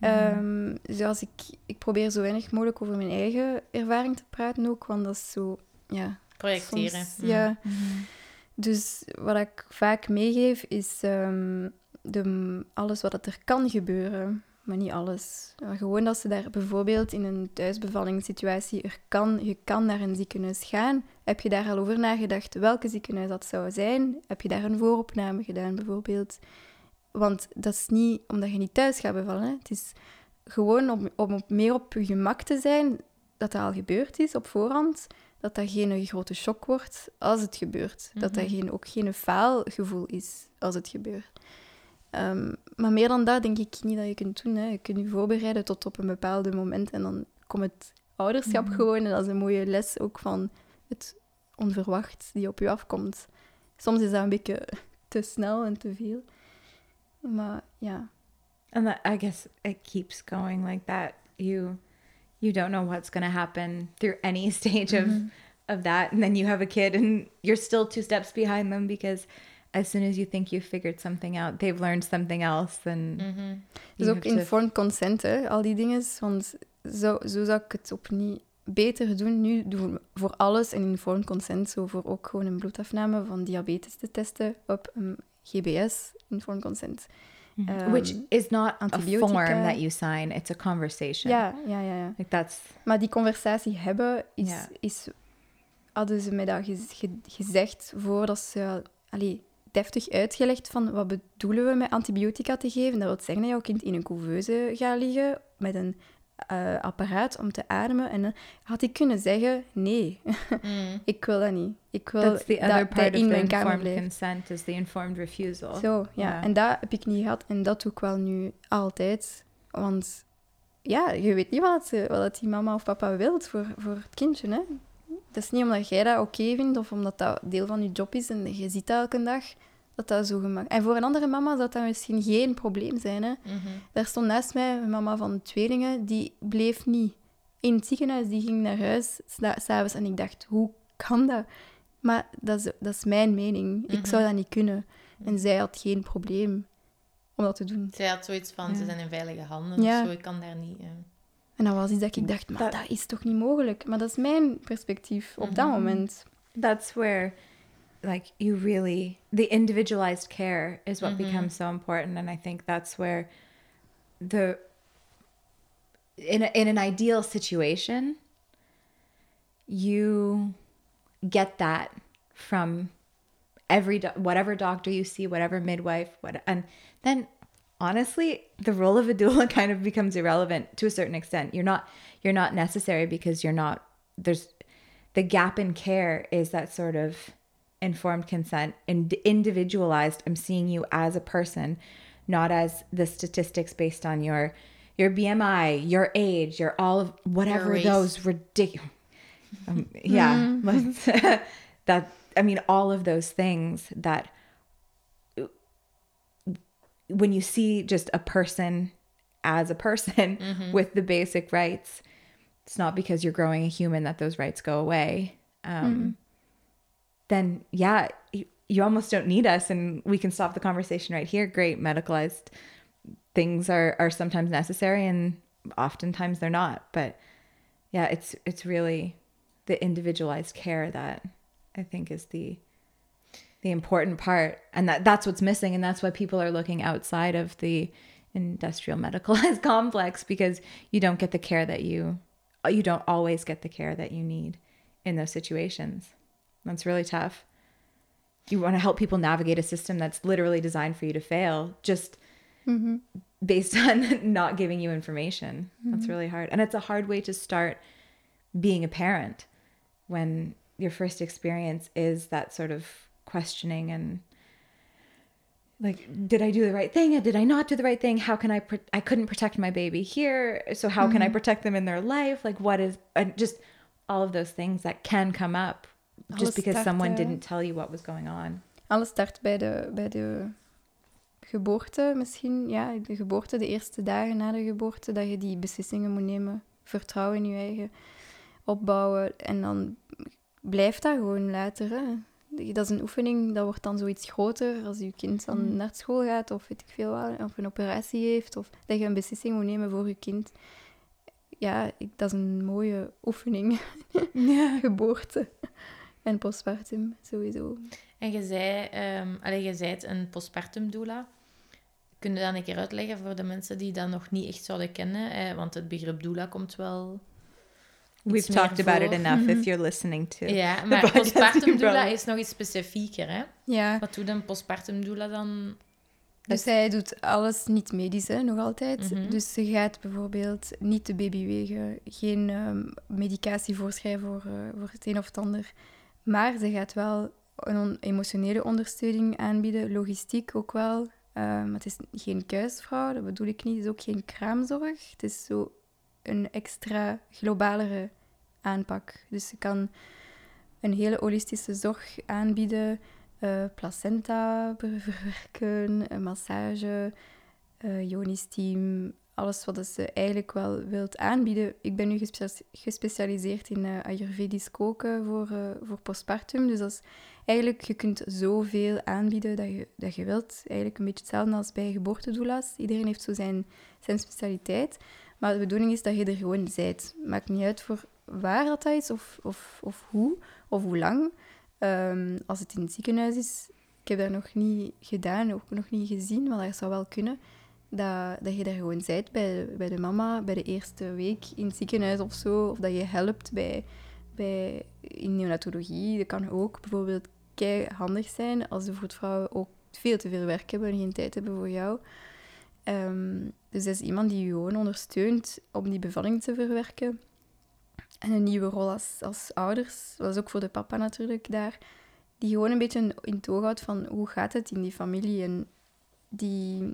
Ehm, dus als ik, ik probeer zo weinig mogelijk over mijn eigen ervaring te praten ook, want dat is zo, ja... Projecteren. soms- Mm. ja. Dus wat ik vaak meegeef is ehm, de, alles wat er kan gebeuren, maar niet alles. Maar gewoon dat ze daar bijvoorbeeld in een thuisbevallingssituatie, er kan, je kan naar een ziekenhuis gaan. Heb je daar al over nagedacht welke ziekenhuis dat zou zijn? Heb je daar een vooropname gedaan bijvoorbeeld? Want dat is niet omdat je niet thuis gaat bevallen. Hè. Het is gewoon om, om op, meer op je gemak te zijn dat dat al gebeurd is op voorhand. Dat dat geen grote shock wordt als het gebeurt. Dat dat geen, ook geen faalgevoel is als het gebeurt. Ehm, maar meer dan dat denk ik niet dat je kunt doen. Hè. Je kunt je voorbereiden tot op een bepaald moment en dan komt het ouderschap gewoon. En dat is een mooie les ook van het onverwacht die op je afkomt. Soms is dat een beetje te snel en te veel. Maar ja, And that, I guess it keeps going like that. You you don't know what's going to happen through any stage of of that and then you have a kid and you're still two steps behind them because as soon as you think you've figured something out, they've learned something else and you Dus ook have to- informed consent, hè, al die dingen. Want zo, zo zou ik het opnieuw beter doen. Nu doen we voor alles een informed consent. Zo voor ook gewoon een bloedafname van diabetes te testen op een GBS, informed consent. which Ehm, is not a form that you sign, it's a conversation. Ja, ja, ja, ja. Like that's Maar die conversatie hebben, is, is, hadden ze mij dat gez- ge- gezegd voordat ze allee, deftig uitgelegd van wat bedoelen we met antibiotica te geven. Dat wil zeggen dat jouw kind in een couveuse gaat liggen met een eh, apparaat om te ademen. En dan had ik kunnen zeggen, nee, Mm. ik wil dat niet. Ik wil dat of in the mijn kamer informed blijft. consent is the informed refusal. Zo, ja. En dat heb ik niet gehad. En dat doe ik wel nu altijd. Want ja, je weet niet wat, ze, wat die mama of papa wilt voor, voor het kindje. Hè? Dat is niet omdat jij dat oké vindt of omdat dat deel van je job is en je ziet dat elke dag, dat dat zo gemakkelijk En voor een andere mama zou dat misschien geen probleem zijn. Hè? Mhm. Daar stond naast mij een mama van tweelingen, die bleef niet in het ziekenhuis. Die ging naar huis s'avonds en ik dacht, hoe kan dat? Maar dat is, dat is mijn mening. Ik zou dat niet kunnen. En zij had geen probleem om dat te doen. Zij had zoiets van, ze zijn in veilige handen Ja. of zo, ik kan daar niet... eh. En dat was iets dat ik dacht, maar Dat- dat is toch niet mogelijk? Maar dat is mijn perspectief op dat mhm. moment. that's where like you really the individualized care is what mhm. becomes so important and i think that's where the in a, in an ideal situation you get that from every do- whatever doctor you see whatever midwife what and then honestly the role of a doula kind of becomes irrelevant to a certain extent. You're not you're not necessary because you're not there's the gap in care is that sort of informed consent and individualized i'm seeing you as a person not as the statistics based on your your bmi your age your all of whatever those ridiculous um, yeah let's- that i mean all of those things that when you see just a person as a person with the basic rights it's not because you're growing a human that those rights go away. Um, then yeah you, you almost don't need us and we can stop the conversation right here. Great medicalized things are are sometimes necessary and oftentimes they're not. But yeah it's it's really the individualized care that i think is the the important part and that that's what's missing and that's why people are looking outside of the industrial medicalized complex because you don't get the care that you you don't always get the care that you need in those situations. That's really tough. You want to help people navigate a system that's literally designed for you to fail just mm-hmm. based on not giving you information. That's mm-hmm. really hard and it's a hard way to start being a parent when your first experience is that sort of questioning and like did i do the right thing did i not do the right thing how can i pro- i couldn't protect my baby here so how can i protect them in their life like what is and just all of those things that can come up just Alles because someone starten. didn't tell you what was going on alles start bij de, bij de geboorte misschien. Ja, de geboorte, de eerste dagen na de geboorte, dat je die beslissingen moet nemen. Vertrouwen in je eigen opbouwen. En dan blijft dat gewoon later. Hè. Dat is een oefening, dat wordt dan zoiets groter als je kind dan Mm. naar school gaat of weet ik veel wat, of een operatie heeft, of dat je een beslissing moet nemen voor je kind. Ja, ik, dat is een mooie oefening. Ja. Geboorte en postpartum, sowieso. En je zei, ehm allee, je zei een postpartum doula. Kun je dat een keer uitleggen voor de mensen die dat nog niet echt zouden kennen? Eh, want het begrip doula komt wel... We've talked about it enough if you're listening to. Ja, maar postpartum doula is nog iets specifieker, hè? Ja, Wat doet een postpartum doula dan? dus zij doet alles niet medisch, hè, nog altijd. Mhm. Dus ze gaat bijvoorbeeld niet de baby wegen, geen ehm, medicatie voorschrijven voor, eh, voor het een of het ander. Maar ze gaat wel een on- emotionele ondersteuning aanbieden, logistiek ook wel. Ehm, het is geen kuisvrouw, dat bedoel ik niet. Het is ook geen kraamzorg. Het is zo een extra globalere aanpak. Dus ze kan een hele holistische zorg aanbieden. eh, placenta ver- verwerken, massage, jonisch team, alles wat ze eigenlijk wel wilt aanbieden. Ik ben nu gespe- gespecialiseerd in eh, Ayurvedisch koken voor, voor postpartum. Dus eigenlijk, je kunt zoveel aanbieden dat je, dat je wilt. Eigenlijk een beetje hetzelfde als bij geboortedoula's. Iedereen heeft zo zijn, zijn specialiteit. Maar de bedoeling is dat je er gewoon zijt. Maakt niet uit voor waar dat is of, of, of hoe of hoe lang. Ehm, als het in het ziekenhuis is, ik heb dat nog niet gedaan, ook nog niet gezien, maar dat zou wel kunnen. Dat, dat je daar gewoon zijt bij, bij de mama, bij de eerste week in het ziekenhuis of zo. Of dat je helpt bij, bij, in neonatologie. Dat kan ook bijvoorbeeld kei handig zijn als de voetvrouwen ook veel te veel werk hebben en geen tijd hebben voor jou. Ehm, dus dat is iemand die je gewoon ondersteunt om die bevalling te verwerken. En een nieuwe rol als, als ouders, dat is ook voor de papa natuurlijk daar, die gewoon een beetje in het oog houdt van hoe gaat het in die familie. En die,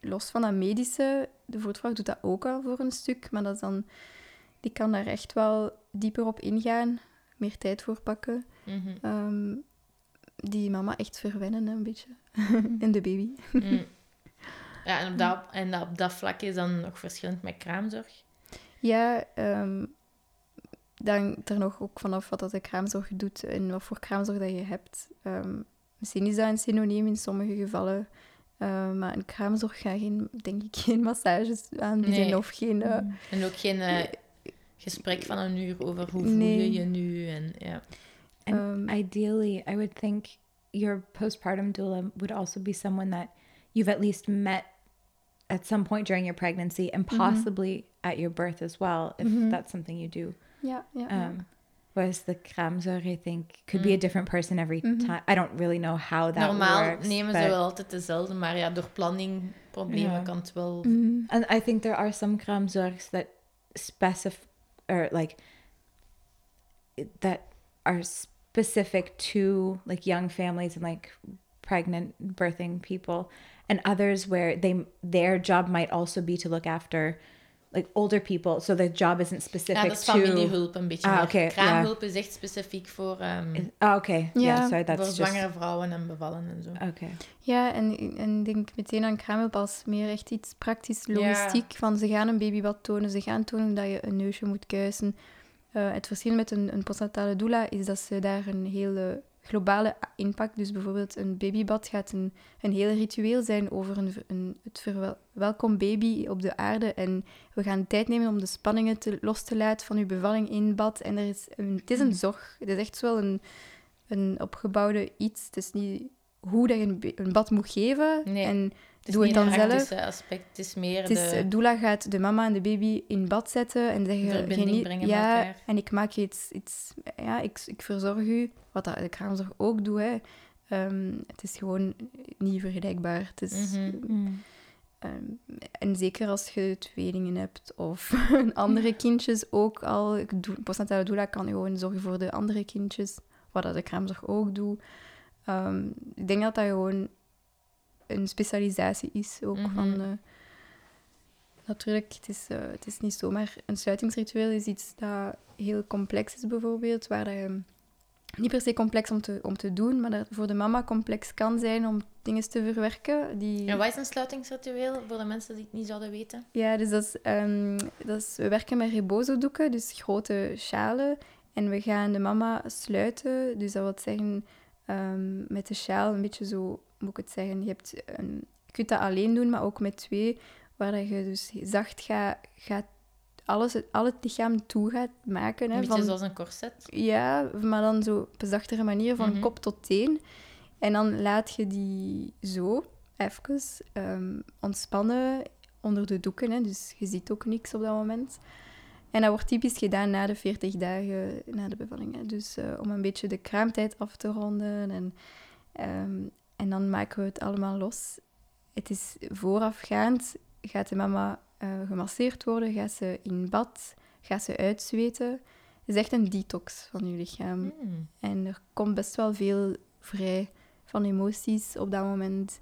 los van dat medische, de voetvrouw doet dat ook al voor een stuk, maar dat is dan, die kan daar echt wel dieper op ingaan, meer tijd voor pakken. Mhm. Ehm, die mama echt verwennen, een beetje. en de baby. Mm. Ja, en op, dat, en op dat vlak is dan nog verschillend met kraamzorg. Ja, ehm dan hangt er nog ook vanaf wat dat de kraamzorg doet en wat voor kraamzorg dat je hebt. Ehm, misschien is dat een synoniem in sommige gevallen. Ehm, maar een kraamzorg gaat geen, denk ik, geen massages aanbieden Nee. of geen... eh, En ook geen eh, gesprek van een uur over hoe voel Nee. je je nu. En, ja. And Um, ideally, I would think your postpartum doula would also be someone that you've at least met at some point during your pregnancy and possibly at your birth as well, if Mhm. that's something you do. Yeah, ja, ja. Um, whereas the kramzor, I think, could be a different person every Mhm. time. I don't really know how that Normaal works. nemen but- ze wel altijd dezelfde, maar ja, door planning problemen Ja. kan het wel... And I think there are some kramzorgs that specify or like that are specific to like young families and like pregnant birthing people and others where they their job might also be to look after like older people so the job isn't specific Ja, dat is to familiehulp een beetje Ah, oké, ja. Kraamhulp is echt specifiek voor, ehm, oh, okay yeah, Ja. sorry that's voor just zwangere vrouwen en bevallen en zo. okay Ja, en, en ik denk meteen aan kraamhulp als meer echt iets praktisch, logistiek. Van ze gaan een babybad tonen, ze gaan tonen dat je een neusje moet kuisen. Eh, het verschil met een, een postnatale doula is dat ze daar een hele globale impact... Dus bijvoorbeeld een babybad gaat een, een heel ritueel zijn over een, een, het verwelkom baby op de aarde. En we gaan tijd nemen om de spanningen te, los te laten van uw bevalling in bad. En er is een, het is een zorg. Het is echt wel een, een opgebouwde iets. Het is niet hoe dat je een, bad moet geven. Nee, En doe het dan een zelf. praktische aspect, het is meer Het is, de... eh, doula gaat de mama en de baby in bad zetten en zeggen... Verbinding geniet- brengen met ja, elkaar. en ik maak je iets... iets ja, ik, ik verzorg u. Wat dat de kraamzorg ook doet, hè. Ehm, het is gewoon niet vergelijkbaar. Het is, Mhm. ehm, en zeker als je tweelingen hebt of andere kindjes ook al. Ik doe- Postnatale doula kan gewoon zorgen voor de andere kindjes. Wat dat de kraamzorg ook doet. Ehm, ik denk dat dat gewoon een specialisatie is ook Mhm. van... eh, natuurlijk, het is, eh, het is niet zomaar... Een sluitingsritueel is iets dat heel complex is bijvoorbeeld, waar dat je niet per se complex om te, om te doen, maar dat voor de mama complex kan zijn om dingen te verwerken. Die... En wat is een sluitingsritueel voor de mensen die het niet zouden weten? Ja, dus dat is, ehm, dat is, we werken met rebozo-doeken, dus grote schalen. En we gaan de mama sluiten. Dus dat wil zeggen, ehm, met de sjaal een beetje zo, moet ik het zeggen, je, hebt een, je kunt dat alleen doen, maar ook met twee, waar dat je dus zacht gaat, gaat alles, al het lichaam toe gaat maken. Hè, Een beetje van, zoals een corset. ja, maar dan zo op een zachtere manier, van Mhm. kop tot teen. En dan laat je die zo even ehm, ontspannen onder de doeken. Hè. Dus je ziet ook niks op dat moment. En dat wordt typisch gedaan na de 40 dagen na de bevalling. Hè. Dus eh, om een beetje de kraamtijd af te ronden. En, ehm, en dan maken we het allemaal los. Het is voorafgaand, gaat de mama eh, gemasseerd worden, gaat ze in bad, gaat ze uitzweten. Het is echt een detox van je lichaam. Hmm. En er komt best wel veel vrij van emoties op dat moment.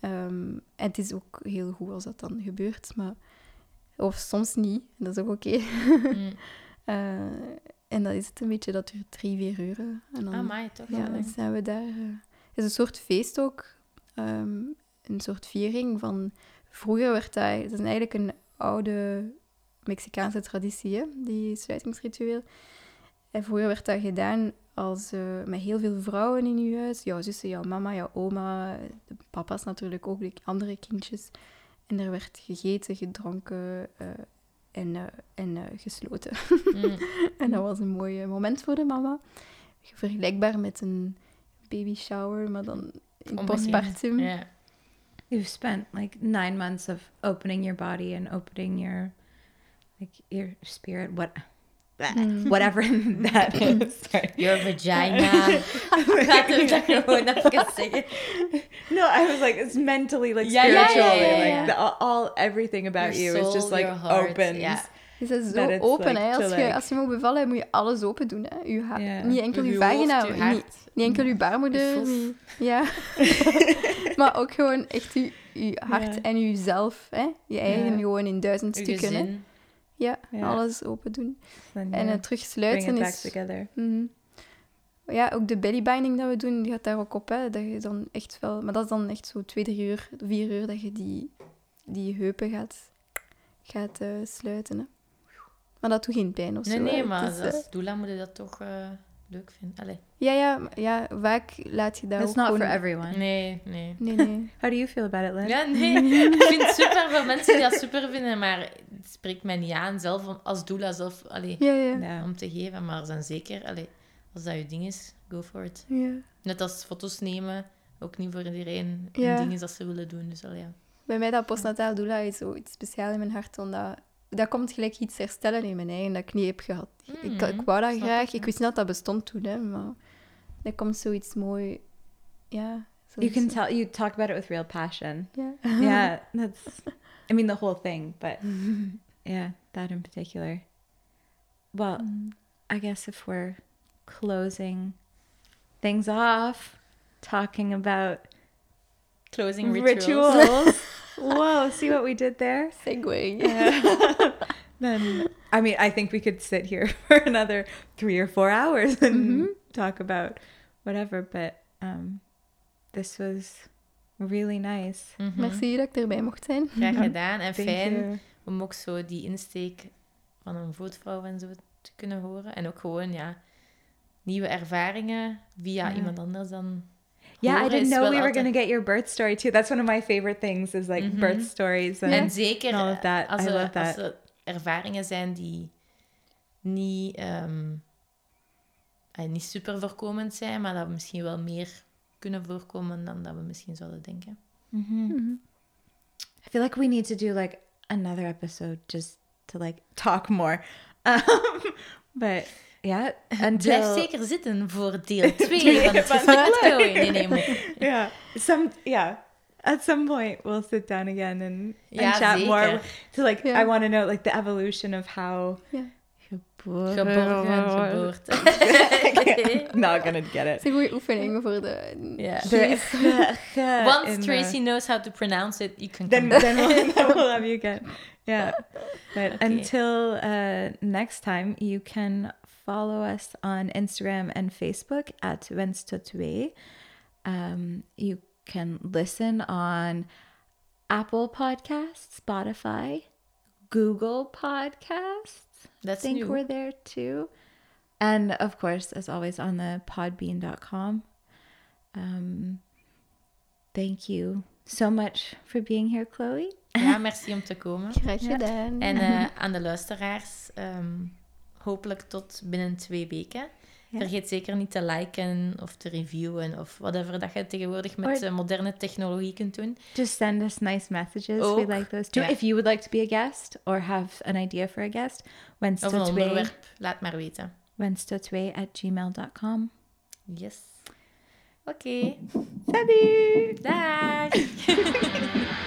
Ehm, en het is ook heel goed als dat dan gebeurt, maar... Of soms niet, dat is ook oké. Hmm. Eh, en dat is het een beetje, dat duurt drie, vier uur. En dan, Ah, maar toch? ja, dan zijn we daar. eh. Is een soort feest ook. ehm, een soort viering van... Vroeger werd dat... Het is eigenlijk een oude Mexicaanse traditie, hè, die sluitingsritueel. En vroeger werd dat gedaan als, eh, met heel veel vrouwen in je huis. Jouw zussen, jouw mama, jouw oma, de papa's natuurlijk ook, de andere kindjes. En er werd gegeten, gedronken eh, en, eh, en gesloten. Hmm. En dat was een mooi moment voor de mama. Vergelijkbaar met een baby shower, maar dan in Omgekeerd. postpartum. Ja. You've spent like nine months of opening your body and opening your like your spirit, what Mm. whatever that is. Your vagina. Laten we dat gewoon even zeggen. No, I was like it's mentally like Yeah, yeah, spiritually yeah, yeah, like. The, all, all everything about Your you is just like your heart, opens. yeah. Je bent zo That open, like hè. Als je, like- als je moet bevallen, moet je alles open doen, hè. Je ha- Ja. Niet enkel je, Je vagina, hoofd, je niet, niet enkel je baarmoeder. Je ja. maar ook gewoon echt je, je hart en jezelf, hè. Je eigen gewoon in duizend stukken, hè. Ja, Ja. alles open doen. Then En het terug bring sluiten it back is... together. Mhm. Ja, ook de bellybinding dat we doen, die gaat daar ook op. Hè. Dat je dan echt wel... Maar dat is dan echt zo twee, drie uur, vier uur dat je die, die heupen gaat, gaat eh, sluiten. Hè. Maar dat doet geen pijn of Nee, zo. nee, hè. maar is, eh, als doula moet je dat toch eh, leuk vinden. Allee. ja, ja, ja, vaak laat je dat It's ook not gewoon... for everyone. Nee, nee. Nee, nee. How do you feel about it, Lynn? Ja, nee. Ik vind het super veel mensen die dat super vinden, maar het spreekt mij niet aan zelf om, als doula zelf allee, Ja, ja. Ja. om te geven. Maar zijn zeker, allee, als dat je ding is, go for it. ja. Net als foto's nemen, ook niet voor iedereen Ja. een ding is dat ze willen doen. Dus allee, ja. Bij mij dat postnataal doula is zoiets speciaal in mijn hart, omdat... Dat komt gelijk iets herstellen in mijn eigen dat ik niet heb gehad. ik, Mhm, ik wou dat graag. ik, ja. Ik wist niet dat dat bestond toen, hè, maar... Er komt zoiets mooi... Ja. You zoiets- can tell you talk about it with real passion. Ja. yeah, that's. I mean, the whole thing, but yeah, that in particular. Well, I guess if we're closing things off, talking about Closing rituals. rituals. Whoa, see what we did there? Segway. then, I mean, I think we could sit here for another three or four hours and talk about whatever, but um, this was really nice. Mhm. Merci dat ik erbij mocht zijn. Graag gedaan en Thank fijn you. om ook zo die insteek van een voetvrouw en zo te kunnen horen. En ook gewoon, ja, nieuwe ervaringen via Ja. iemand anders dan Yeah, I didn't know we were going to get your birth story too. That's one of my favorite things is like Mhm. birth stories. And, En zeker all of that. Als, I er, love als that. er ervaringen zijn die niet, ehm, eh, niet super voorkomend zijn, maar dat we misschien wel meer kunnen voorkomen dan dat we misschien zouden denken. I feel like we need to do like another episode just to like talk more. Um, but yeah, until Blijf zeker zitten voor deel 2 Twee van het gesprek met Chloe. Chloe. Nee, nee, some yeah. At some point, we'll sit down again and, Ja, and chat more. zeker. To like, Yeah. I want to know like the evolution of how. Ja. Geborgen, geboorte. Not gonna get Het it. is een goede oefening voor de... Ja. The- ge- ge Once the- Tracy knows how to pronounce it, you can then then we'll, then we'll have you again. Yeah. But Okay. until uh, next time, you can follow us on Instagram and Facebook at Wenstotwe. Um, you can listen on Apple Podcasts, Spotify, Google Podcasts. That's I think new. we're there too. And of course, as always, on the podbean.com. Um, thank you so much for being here, Chloe. Ja, merci om te komen. Graag Ja. gedaan. En eh, aan de luisteraars, ehm, hopelijk tot binnen twee weken. Ja. Vergeet zeker niet te liken of te reviewen of whatever dat je tegenwoordig met Or- eh, moderne technologie kunt doen. Just send us nice messages. Ook. We like those too. Ja. If you would like to be a guest or have an idea for a guest, Of een wenstotwe, onderwerp, laat maar weten. wenstotwe at gmail.com. Yes. Oké, Salut! dag!